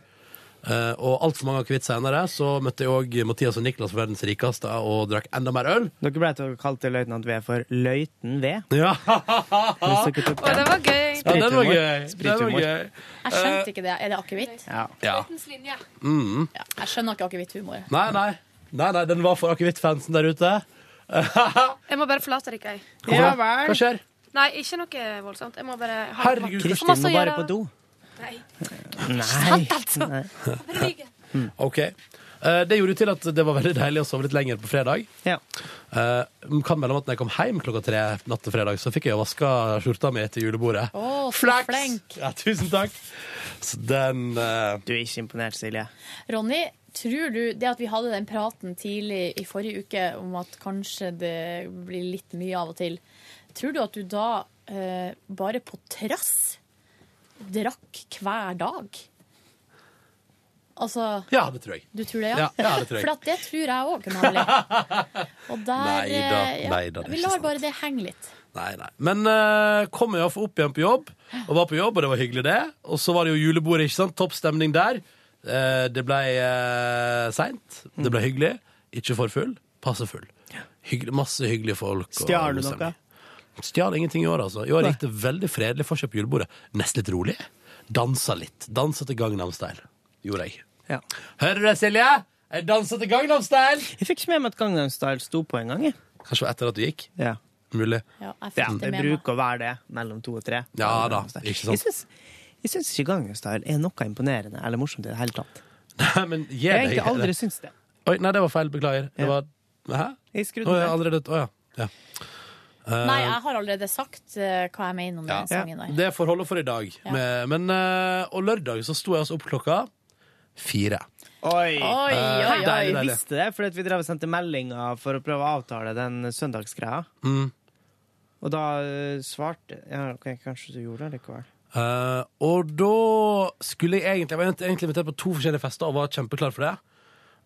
Eh, og altfor mange akevitt senere så møtte jeg òg Mathias og Niklas, verdens rikeste, og drakk enda mer øl. Dere ble til å kalle til løytnant V for Løyten V. Ja, [laughs] Hvis dere tok Å, det var gøy. ja den var gøy. Sprithumor. gøy. Jeg skjønte ikke det. Er det akevitt? Ja. Ja. Mm. Ja, jeg skjønner ikke akevitthumor. Nei, nei. Nei, nei, den var for akevittfansen der ute. [laughs] Jeg må bare forlate dere. jeg. Ja Hva skjer? Nei, ikke noe voldsomt. Jeg må bare ha Herregud, Kristin må bare på do. Nei. Nei. Sant, altså. Nei. OK. Eh, Det gjorde jo til at det var veldig deilig å sove litt lenger på fredag. Ja. Eh, kan melde om at når jeg kom hjem klokka tre natt til fredag, så fikk jeg jo vaska skjorta mi etter julebordet. Å, så Flaks! flink. Ja, tusen takk. Så den eh, Du er ikke imponert, Silje? Ronny, tror du det at vi hadde den praten tidlig i forrige uke om at kanskje det blir litt mye av og til, tror du at du da eh, bare på trass drakk hver dag? Altså Ja, det tror jeg. Du tror det, ja? Ja, ja, det tror jeg. For at det tror jeg òg, Nali. [laughs] Og der Nei da, eh, ja, nei da, det er Vi ikke lar sant. bare det henge litt. Nei, nei. Men uh, kom jeg iallfall opp igjen på jobb, og var på jobb, og det var hyggelig, det. Og så var det jo julebord, ikke sant? Topp stemning der. Eh, det ble uh, seint. Det ble hyggelig. Ikke for full, passe full. Hyggelig, masse hyggelige folk. og Stjal du god noe? Stjal ingenting i år, altså. I år gikk det veldig fredelig for seg på julebordet. Nesten litt rolig. Dansa litt. Dansa til Gangnam Style. Gjorde jeg. Ja. Hører du det, Silje? Jeg dansa til Gangnam Style! Jeg fikk ikke med meg at Gangnam Style sto på en gang. jeg. Kanskje etter at du gikk. Ja. Mulig. Ja, jeg fikk det det bruker å være det mellom to og tre. Ja da, ikke sant? Jeg syns, jeg syns ikke Gangnam Style er noe imponerende eller morsomt i det hele tatt. [laughs] Nei, men gi Jeg har egentlig aldri syntes det. Oi, nei, det var feil. Beklager. Det var Hæ? Jeg skrudde oh, ja, ned. allerede Å ja. ja. Eh, Nei, jeg har allerede sagt eh, hva jeg mener om ja. den sangen der. Det får holde for i dag. Ja. Med, men eh, Og lørdag så sto jeg altså opp klokka fire. Oi! Oi, oi, Eh, oi. deilig, Jeg deilig. visste det, fordi at vi drev og sendte meldinger for å prøve å avtale den søndagsgreia. Mm. Og da eh, svarte Ja, ok, kanskje du gjorde det likevel. Eh, og da skulle jeg egentlig Jeg var egentlig invitert på to forskjellige fester og var kjempeklar for det.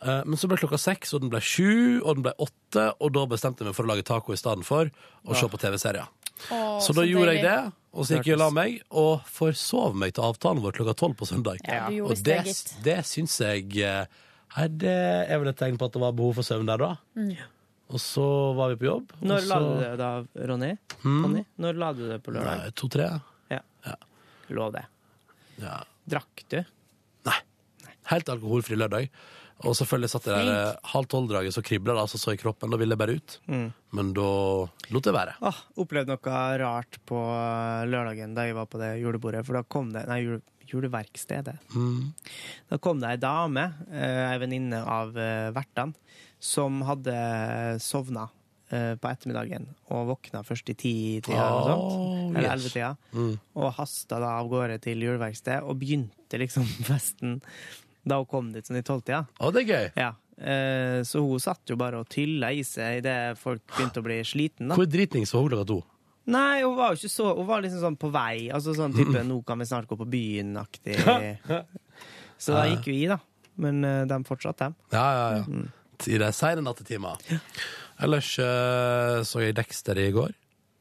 Eh, men så ble klokka seks, og den ble sju, og den ble åtte, og da bestemte jeg meg for å lage taco i stedet for å se på TV-serier. Å, Så da gjorde jeg deilig. det, og så gikk jeg og la meg, og forsov meg til avtalen vår klokka tolv på søndag. Ja, du gjorde Og det, det, det syns jeg eh, Nei, det er vel et tegn på at det var behov for søvn der, da. Mm. Og så var vi på jobb. og Når la du det da, Ronny? Hmm? Ronny? Når la du det på lørdag? Nei, To-tre. Lov det. Ja. Drakk du? Helt alkoholfri lørdag. Og selvfølgelig satt jeg der eh, halv tolv-draget, så kribla det altså så i kroppen. Da ville jeg bare ut. Mm. Men da lot det være. Åh, opplevde noe rart på eh, lørdagen da jeg var på det julebordet, for da kom det Nei, jule, juleverkstedet. Mm. Da kom det ei dame, eh, ei venninne av eh, vertene, som hadde sovna eh, på ettermiddagen og våkna først i ti-tida eller noe sånt. Oh, Eller yes. elleve-tida. Mm. Og hasta da av gårde til juleverkstedet og begynte liksom [laughs] festen da hun kom dit sånn i tolvtida. Å, det er gøy. Ja. Eh, så hun satt jo bare og tylla i seg idet folk begynte å bli sliten. da. Hvor dritings var hun klokka to? Nei, hun var jo ikke så Hun var liksom sånn på vei. Altså sånn type [clears throat] 'nå kan vi snart gå på byen'-aktig. [laughs] Så da gikk vi i, da. Men eh, de fortsatte, dem. Ja, ja, ja. Mm. I de seine nattetimer. Ellers eh, så jeg Dexter i går,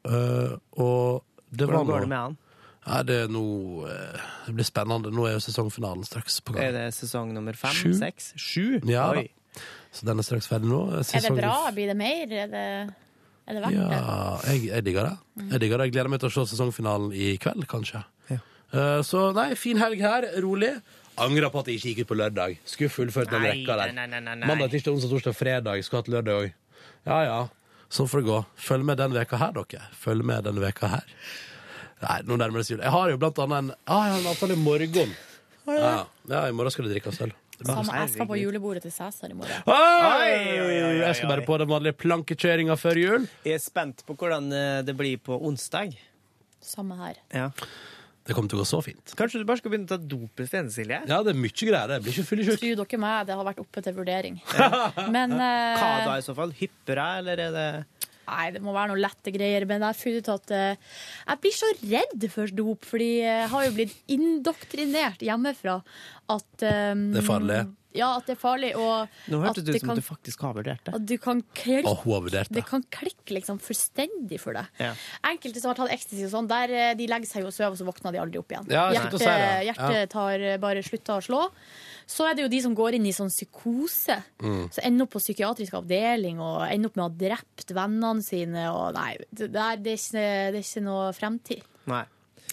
eh, og det Hvordan var går noe det med han? Ja, det er nå eh, Det blir spennende. Nå er jo sesongfinalen straks på gang. Er det sesong nummer fem? Sju. Seks? Sju? Ja, Oi. Så den er straks ferdig nå. Er det bra? Blir det mer? Er det, er det verdt det? Ja, jeg, jeg digger det. Jeg digger det. Jeg gleder meg til å se sesongfinalen i kveld, kanskje. Ja. Eh, så nei, fin helg her. Rolig. Angra på at jeg ikke gikk ut på lørdag. Skulle fullført den rekka der. nei, nei, nei, nei. Mandag, tirsdag, onsdag, torsdag, fredag. Skulle hatt lørdag òg. Ja ja. Sånn får det gå. Følg med den veka her, dere. Følg med den veka her. Nei, nå nærmer det seg jul. Jeg har jo blant annet en, ah, jeg har en avtale i morgen. Ja, ja, i morgen skal det drikkes øl. Samme, jeg skal på julebordet til Cæsar i morgen. Oi, oi, oi, oi, Jeg skal bare på den vanlige plankekjøringa før jul. Jeg er spent på hvordan eh, det blir på onsdag. Samme her. Ja. Det kommer til å gå så fint. Kanskje du bare skal begynne å ta dop isteden, Silje? Ja, det er mye greier. Jeg blir ikke fyllesyk. Tror dere meg, det har vært oppe til vurdering. [laughs] Men eh, Hva da, i så fall? Hyppere, eller er det Nei, det må være noe lette greier. Men jeg ut at eh, jeg blir så redd for dop, fordi jeg har jo blitt indoktrinert hjemmefra at um, Det er farlig. Ja, at det er farlig. Og Nå hørtes det ut som kan, du faktisk har vurdert det. at du kan klikke Å, hun har vurdert det det. kan klikke liksom fullstendig for deg. Ja. Enkelte som har tatt ecstasy og sånn, der eh, de legger seg jo og sover, og så våkner de aldri opp igjen. Ja. Hjertet, hjertet tar eh, bare slutta å slå. Så er det jo de som går inn i sånn psykose. Mm. Så ender opp på psykiatrisk avdeling og ender opp med å ha drept vennene sine. Og nei, det, det, er, det, er ikke, det er ikke noe fremtid. Nei.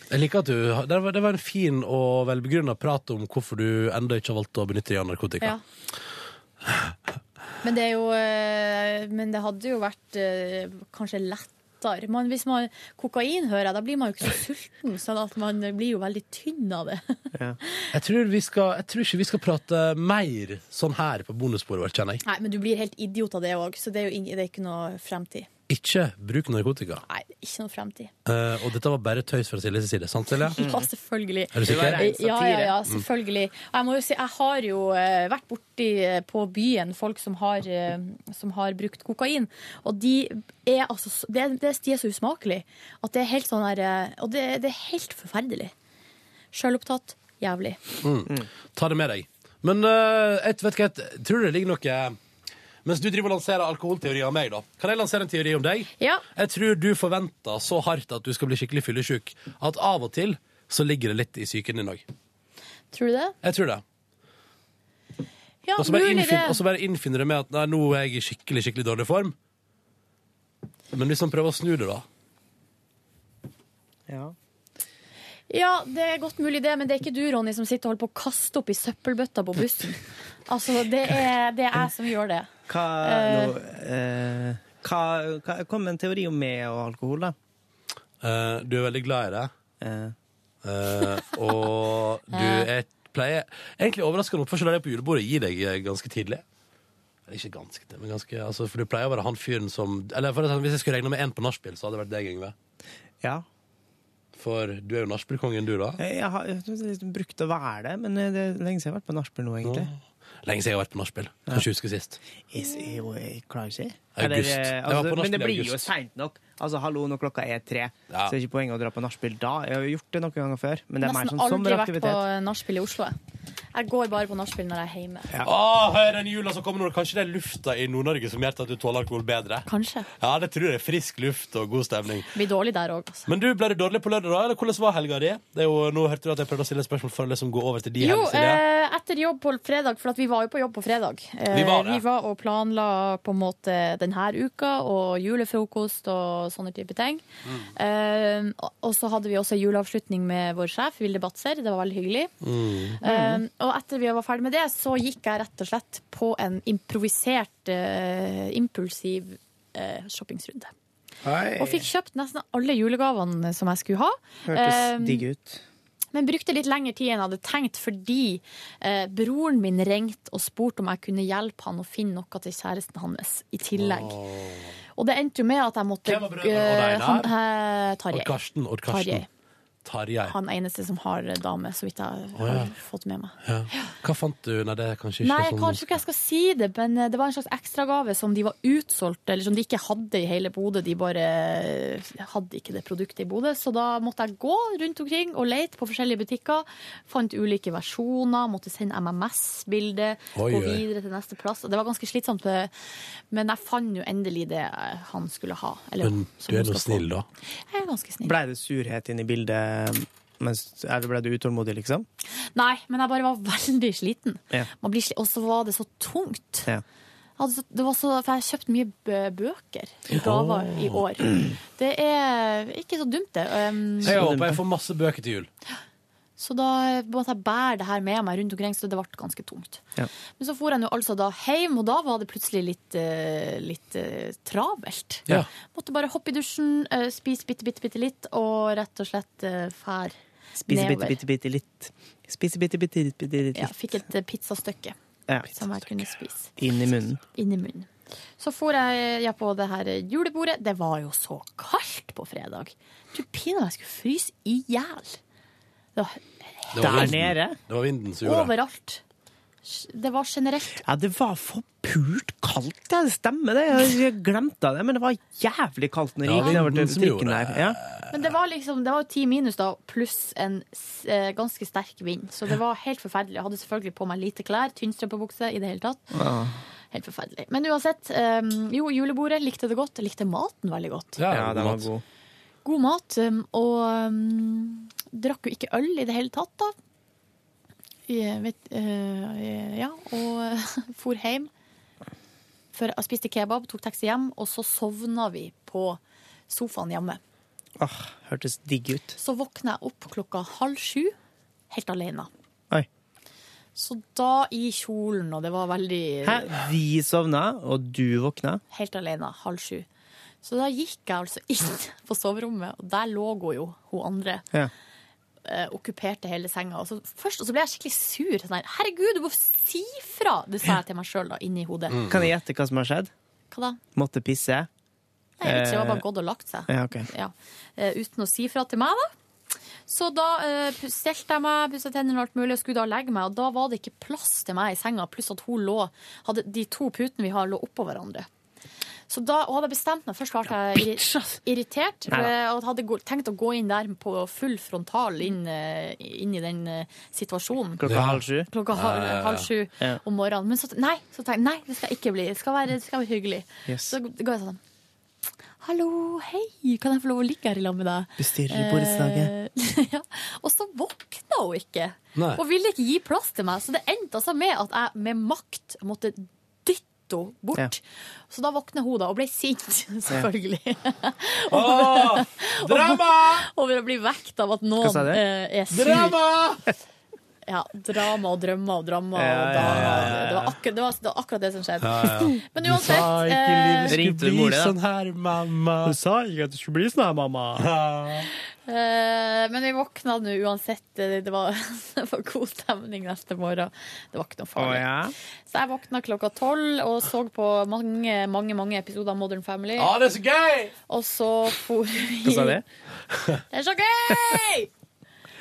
Jeg liker at du, det, var, det var en fin og velbegrunna prat om hvorfor du ennå ikke har valgt å benytte deg av narkotika. Ja. Men det er jo eh, Men det hadde jo vært eh, kanskje lettere. Man, hvis man kokain hører jeg, da blir man jo ikke så sulten, sånn at man blir jo veldig tynn av det. [laughs] Jeg tror, vi skal, jeg tror ikke vi skal prate mer sånn her på bonussporet vårt, kjenner jeg. Nei, men du blir helt idiot av det òg, så det er jo ingen, det er ikke noe fremtid. Ikke bruk narkotika. Nei, ikke noe fremtid. Eh, og dette var bare tøys fra Siljes side, sant Silje? [laughs] Ja, selvfølgelig. Er du sikker? Ja, ja, ja, Mm. selvfølgelig. Jeg må jo si, jeg har jo eh, vært borti eh, på byen folk som har, eh, som har brukt kokain, og de er altså så- det, det, de er så usmakelig at det er helt sånn her Og det, det er helt forferdelig. Sjølopptatt, jævlig. Mm. Ta det med deg. Men uh, et, vet ikke, hva, tror du det ligger noe Mens du driver og lanserer alkoholteori av meg, da. Kan jeg lansere en teori om deg? Ja. Jeg tror du forventer så hardt at du skal bli skikkelig fyllesyk, at av og til så ligger det litt i psyken din òg. Tror du det? Jeg tror det. Ja, og så bare, mulig det. og så bare innfinner det med at nei, nå er jeg i skikkelig skikkelig dårlig form. Men hvis man prøver å snu det, da Ja. Ja, det er godt mulig det, men det er ikke du, Ronny, som sitter og holder på å kaste opp i søppelbøtta på bussen. [laughs] Altså, det er, det er jeg som gjør det. Hva, Eh. nå, eh, hva, hva Kom med en teori om meg og alkohol, da. Eh, du er veldig glad i det. Eh, og [laughs] du er, pleier Egentlig overraskende oppførsel av deg på julebordet gir deg eh, ganske tidlig. Eller ikke ganske tidlig, men ganske altså, For du pleier å være han fyren som Eller for eksempel, Hvis jeg skulle regne med én på nachspiel, så hadde det vært deg, Yngve. Ja. For du er jo nachspielkongen, du, da. Jeg, har jeg har brukt å være det, men det er lenge siden jeg har vært på nachspiel nå, egentlig. Lenge siden jeg har vært på nachspiel. Kan ikke huske sist. Jeg, jeg, jeg klarer ikke. August. eh, Jeg var på altså, men det blir august. jo seint nok. Altså, hallo, når klokka er tre, Ja. så er det ikke poenget å dra på nachspiel da. Jeg har jo gjort det noen ganger før, men det er mer Nesten sånn aldri vært på sommeraktivitet. nachspiel i Oslo. Jeg. går bare på nachspiel når jeg er hjemme. Å, hør den jula som kommer nå. Kanskje det er lufta i Nord-Norge som gjør at du tåler alkohol bedre? Kanskje. Ja, det tror jeg. Frisk luft og god stemning. Blir dårlig der òg, altså. Men du, ble du dårlig på lørdag, da? Eller hvordan var helga di? Det er jo, nå hørte du at jeg prøvde å stille et spørsmål for å liksom gå over til de Jo, eh, etter jobb på fredag, for at vi var jo på jobb på fredag. Eh, Vi var det. vi var og planla på en måte denne uka og julefrokost og sånne type ting. Mm. Eh, og- og så hadde vi også juleavslutning med vår sjef, Vilde Batzer. Det var veldig hyggelig. Mm. Og etter vi var ferdig med det, så gikk jeg rett og slett på en improvisert, uh, impulsiv uh, shoppingsrunde. Og fikk kjøpt nesten alle julegavene som jeg skulle ha. Hørtes Eh, digg ut. men brukte litt lengre tid enn jeg hadde tenkt, fordi eh, broren min ringte og spurte om jeg kunne hjelpe han å finne noe til kjæresten hans i tillegg. Og det endte jo med at jeg måtte Hvem var brødrene? og deg der? han, eh, Tarjei. Odd Karsten. Odd Karsten. Tarjei. Tarjei. Han eneste som har dame, så vidt jeg har har ja. fått med meg. Ja. Hva fant du? Nei, det er kanskje ikke Nei, sånn kanskje ikke jeg skal si det, men eh, det var en slags ekstragave som de var utsolgt, eller som de ikke hadde i hele Bodø. De bare eh, hadde ikke det produktet i Bodø, så da måtte jeg gå rundt omkring og lete på forskjellige butikker. Fant ulike versjoner, måtte sende MMS-bilde, gå videre til neste plass. Og det var ganske slitsomt, eh, men jeg fant jo endelig det han skulle ha. Eller, Men du er nå snill, da. Jeg er ganske snill. Blei det surhet inn i bildet? Mens, eller ble du utålmodig, liksom? Nei, men jeg bare var veldig sliten. Ja. Sli- Og så var det så tungt. Ja. Det var så, for jeg har kjøpt mye bøker i gaver i år. Det er ikke så dumt, det. Um, Jeg håper jeg får masse bøker til jul. Så da måtte jeg bære det her med meg rundt omkring, så det ble ganske tungt. Ja. Men så for jeg nå altså da hjem, og da var det plutselig litt, eh, litt eh, travelt. Ja. Måtte bare hoppe i dusjen, eh, spise bitte, bitte, bitte litt, og rett og slett fær Spise bitte, nedover. bitte, bitte litt. Spise bitte, bitte, bitte, bitte litt. Ja, fikk et pizzastykke Ja. som jeg kunne spise. Inn i munnen. inn i munnen. Så for jeg ja, på det her julebordet. Det var jo så kaldt på fredag. Du pinadø jeg skulle fryse i hjel. Der vinden. nede? Det var vinden som gjorde det. overalt. Det var generelt. Ja, det var forpult kaldt, ja. Det stemmer det. Jeg glemte det, men det var jævlig kaldt når jeg gikk nedover til strikken der. Ja. Men det var liksom, det var ti minus da, pluss en eh, ganske sterk vind. Så det var helt forferdelig. Jeg hadde selvfølgelig på meg lite klær, tynnstrømpebukse i det hele tatt. Helt forferdelig. Men uansett, eh, jo, julebordet likte det godt. Jeg likte maten veldig godt. Ja, Ja, den var god. God mat, um, og um, drakk jo ikke øl i det hele tatt, da. Jeg vet, eh, ja, og [laughs] for hjem. For jeg spiste kebab, tok taxi hjem, og så sovna vi på sofaen hjemme. Åh, hørtes digg ut. Så våkna jeg opp klokka halv sju, helt alene. Oi. Så da i kjolen, og det var veldig Hæ? Vi sovna, og du våkna? Helt alene, halv sju. Så da gikk jeg altså inn [laughs] på soverommet, og der lå hun jo, hun andre. Ja. eh, okkuperte hele senga. Og så, først og så ble jeg skikkelig sur. Sånn her, Herregud, du må si fra! Det sa jeg til meg sjøl inni hodet. Kan jeg gjette hva som har skjedd? Hva da? Måtte pisse? Nei, jeg vet ikke, det var Eh, bare gått og lagt seg. Ja, okay. Ja. Eh, uten å si fra til meg, da. Så da uh, stelte jeg meg, pussa tennene og alt mulig, og skulle da legge meg, og da var det ikke plass til meg i senga, pluss at hun lå hadde, De to putene vi har, lå oppå hverandre. Så da og hadde jeg bestemt meg. Først ble jeg irri irritert og hadde tenkt å gå inn der på full frontal inn, eh, inn i den eh, situasjonen. Klokka halv sju? Klokka halv, Ja, ja, ja. halv sju Ja. om morgenen. Men så, nei, så tenkte jeg nei, det skal ikke bli. Det skal være, det skal være hyggelig. Yes. Så går jeg sånn Hallo, hei, kan jeg få lov å ligge her i lag med deg? Bestyrer i borettslaget. Eh, [laughs] ja. Og så våkna hun ikke. Nei. Og ville ikke gi plass til meg. Så det endte altså med at jeg med makt måtte dytte bort. bort. Så da våkner hun da, og ble sint, [laughs] selvfølgelig. [laughs] Åh, drama! [laughs] Over å bli vekt av at noen eh, er sur. Drama! Ja, drama og drømmer og drama Ja, og ja, ja, ja, ja. Det, var akkurat, det, var, det var akkurat det som skjedde. Ja, ja. [laughs] Men uansett ikke Ringte du mor di, sånn her, mamma. Du sa ikke at det skulle bli sånn her, mamma. Eh, men vi våkna nå uansett. Det det var, [laughs] det var god stemning neste morgen. Det var ikke noe farlig. Oh, ja? Så jeg våkna klokka tolv og så på mange mange, mange episoder av Modern Family. Ja, det er så gøy! Og så for vi Hva sa du? [laughs] Det er så gøy!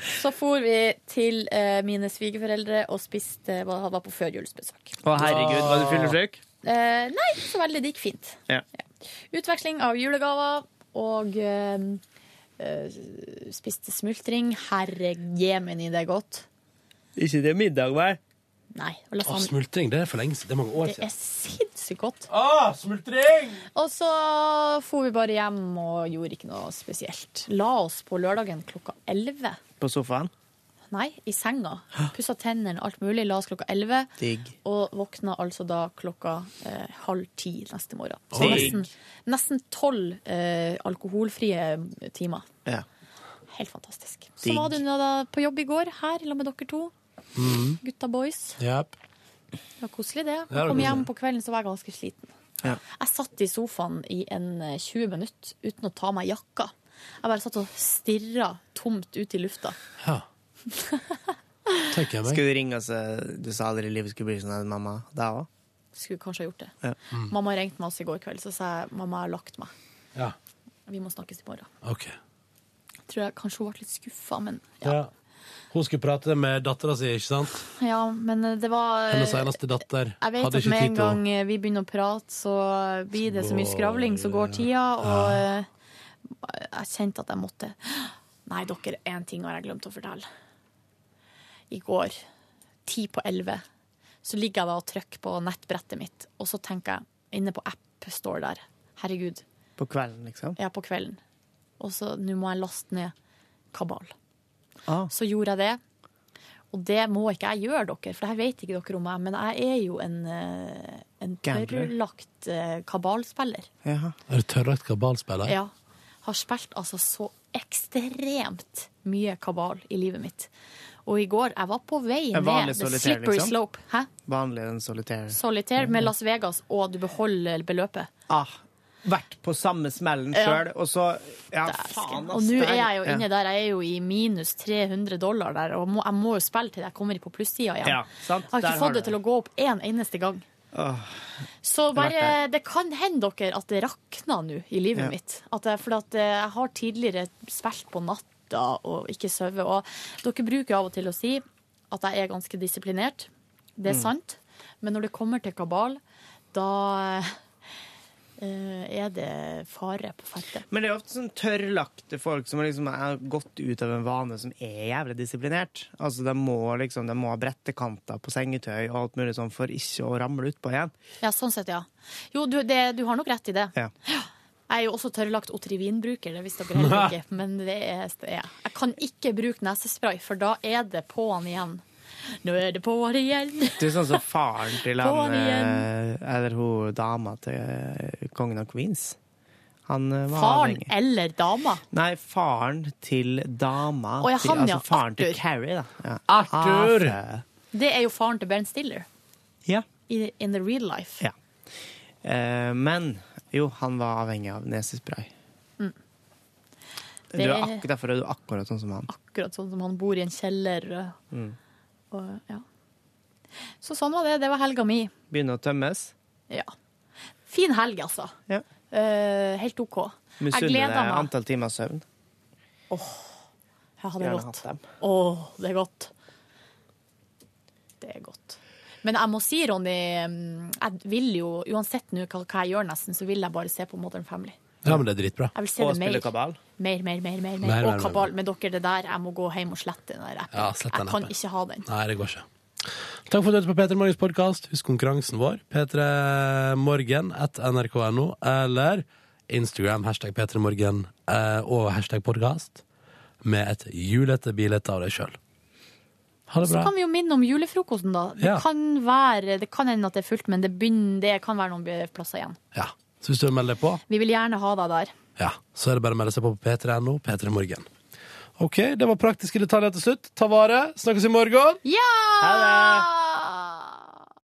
Så for vi til eh, mine svigerforeldre og spiste var, var på førjulsbesøk. Å, herregud, var du fyllesyk? Eh, nei, så veldig. Det gikk fint. Ja. Utveksling av julegaver og eh, eh, spiste smultring. Herre jemini, det er godt. Ikke det middag, vel? Nei. Og Å, smultring, det er for lenge siden. Det er mange år Det er siden. sinnssykt godt. Ah, smultring! Og så for vi bare hjem og gjorde ikke noe spesielt. La oss på lørdagen klokka 11. På sofaen? Nei, i senga. Pussa tennene, alt mulig. La oss klokka 11. Digg. Og våkna altså da klokka eh, halv ti neste morgen. Så Digg. nesten, nesten tolv eh, alkoholfrie timer. Ja. Helt fantastisk. Så Digg. var du nå da på jobb i går, her sammen med dere to. Mhm. Gutta boys. Yep. Det var koselig, det. Jeg kom hjem på kvelden, så var jeg ganske sliten. Ja. Jeg satt i sofaen i en eh, 20 minutter uten å ta meg jakka. Jeg bare satt og stirra tomt ut i lufta. Ja. Tenker jeg meg. Skulle du ringe oss du sa aldri livet skulle bli sånn her, mamma? Da òg? Skulle kanskje ha gjort det. Ja. Mamma ringte meg også i går kveld, så sa jeg mamma jeg har lagt meg. Ja. Vi må snakkes i morgen. jeg Tror jeg kanskje hun ble litt skuffa, men Ja. Hun skulle prate med dattera si, ikke sant? ja, men det var Hennes eneste datter. Jeg vet Hadde at ikke med en å gang vi begynner å prate, så blir det så mye skravling, så går tida, og ja. jeg kjente at jeg måtte Nei, dere, én ting har jeg glemt å fortelle. I går, ti på elleve, så ligger jeg da og trykker på nettbrettet mitt, og så tenker jeg, inne på app står der, herregud, På kvelden, liksom? er på kvelden, og så nå må jeg laste ned kabal. Ah. Så gjorde jeg det. Og det må ikke jeg gjøre, dere, for det her vet ikke dere om meg, men jeg er jo en, eh, en tørrlagt eh, kabalspiller. Jaha. Er du tørrlagt kabalspiller? Ja. Har spilt altså så ekstremt mye kabal i livet mitt. Og i går, jeg var på vei ned the slippery liksom? slope. Hæ? Vanlig en solitær. Solitaire med Las Vegas, og du beholder beløpet. Ah, vært på samme smellen Ja. sjøl, og så Ja, faen, ass. Og nå er jeg jo inne der, jeg er jo i minus 300 dollar der, og må, jeg må jo spille til jeg kommer på plussida igjen. Ja, sant? Jeg har Der ikke fått har det til å gå opp én eneste gang. Åh. Så Det bare, det kan hende dere at det rakner nå i livet Ja. mitt. At jeg, for at eh, jeg har tidligere spilt på natta og ikke sovet. Og dere bruker av og til å si at jeg er ganske disiplinert. Det er Mm. sant. Men når det kommer til kabal, da er det fare på ferde. Men det er ofte sånn tørrlagte folk som liksom er gått ut av en vane som er jævlig disiplinert. Altså, de må liksom, de må ha brettekanter på sengetøy og alt mulig sånn for ikke å ramle utpå igjen. Ja, sånn sett, ja. Jo, du, det, du har nok rett i det. Ja. Jeg er jo også tørrlagt Otrivin-bruker, det visste dere heller [laughs] ikke. Men det er, er. Jeg kan ikke bruke nesespray, for da er det på'n igjen. Nå er det på'n igjen. Du er sånn som faren til [laughs] han eh, Eller hun dama til eh, kongen av Queens. Han eh, var Faren avhengig. eller dama. Nei, faren til dama. Oh, ja, til, han, altså ja. faren til Arthur. Carrie, da. Ja. Arthur! Arthur. Det er jo faren til Ben Stiller Ja. i, in the real life. Ja. Eh, men jo, han var avhengig av nesespray. Mm. Du Det er er- derfor er du akkurat sånn som han. Akkurat sånn som han bor i en kjeller. Mm. Og, ja. Så sånn var det. Det var helga mi. Begynner å tømmes. Ja. Fin helg, altså. Ja. Uh, helt OK. Misunner deg antall timer søvn. Jeg hadde Gjerne godt. hatt dem. Å, det er godt. Det er godt. Men jeg må si, Ronny, mm, jeg vil jo, uansett nå hva jeg gjør nesten, så vil jeg bare se på Modern Family. Ja, men det er dritbra. Jeg vil se Og det mer. spille kabal. Mer, mer, mer. mer, mer. Mer, mer, Og kabal. Men dere, det der, jeg må gå hjem og slette den der appen. Ja, slett den jeg kan ikke ha den. Nei, det går ikke. Takk for at du hørte på P3 Morgens podkast. Husk konkurransen vår. P3 Morgen at nrk.no eller Instagram, hashtag P3 Morgen eh, og hashtag podkast med et julete bilde av deg sjøl. Ha det bra. Så kan vi jo minne om julefrokosten, da. Det Ja. kan være, det kan hende at det er fullt, men det, begynner, det kan være noen plasser igjen. Ja. Så hvis du vil melde deg på, Vi vil gjerne ha deg der. ja, så er det bare å melde seg på på p3.no, P3 Morgen. OK, det var praktiske detaljer til slutt. Ta vare. Snakkes i morgen. Ja!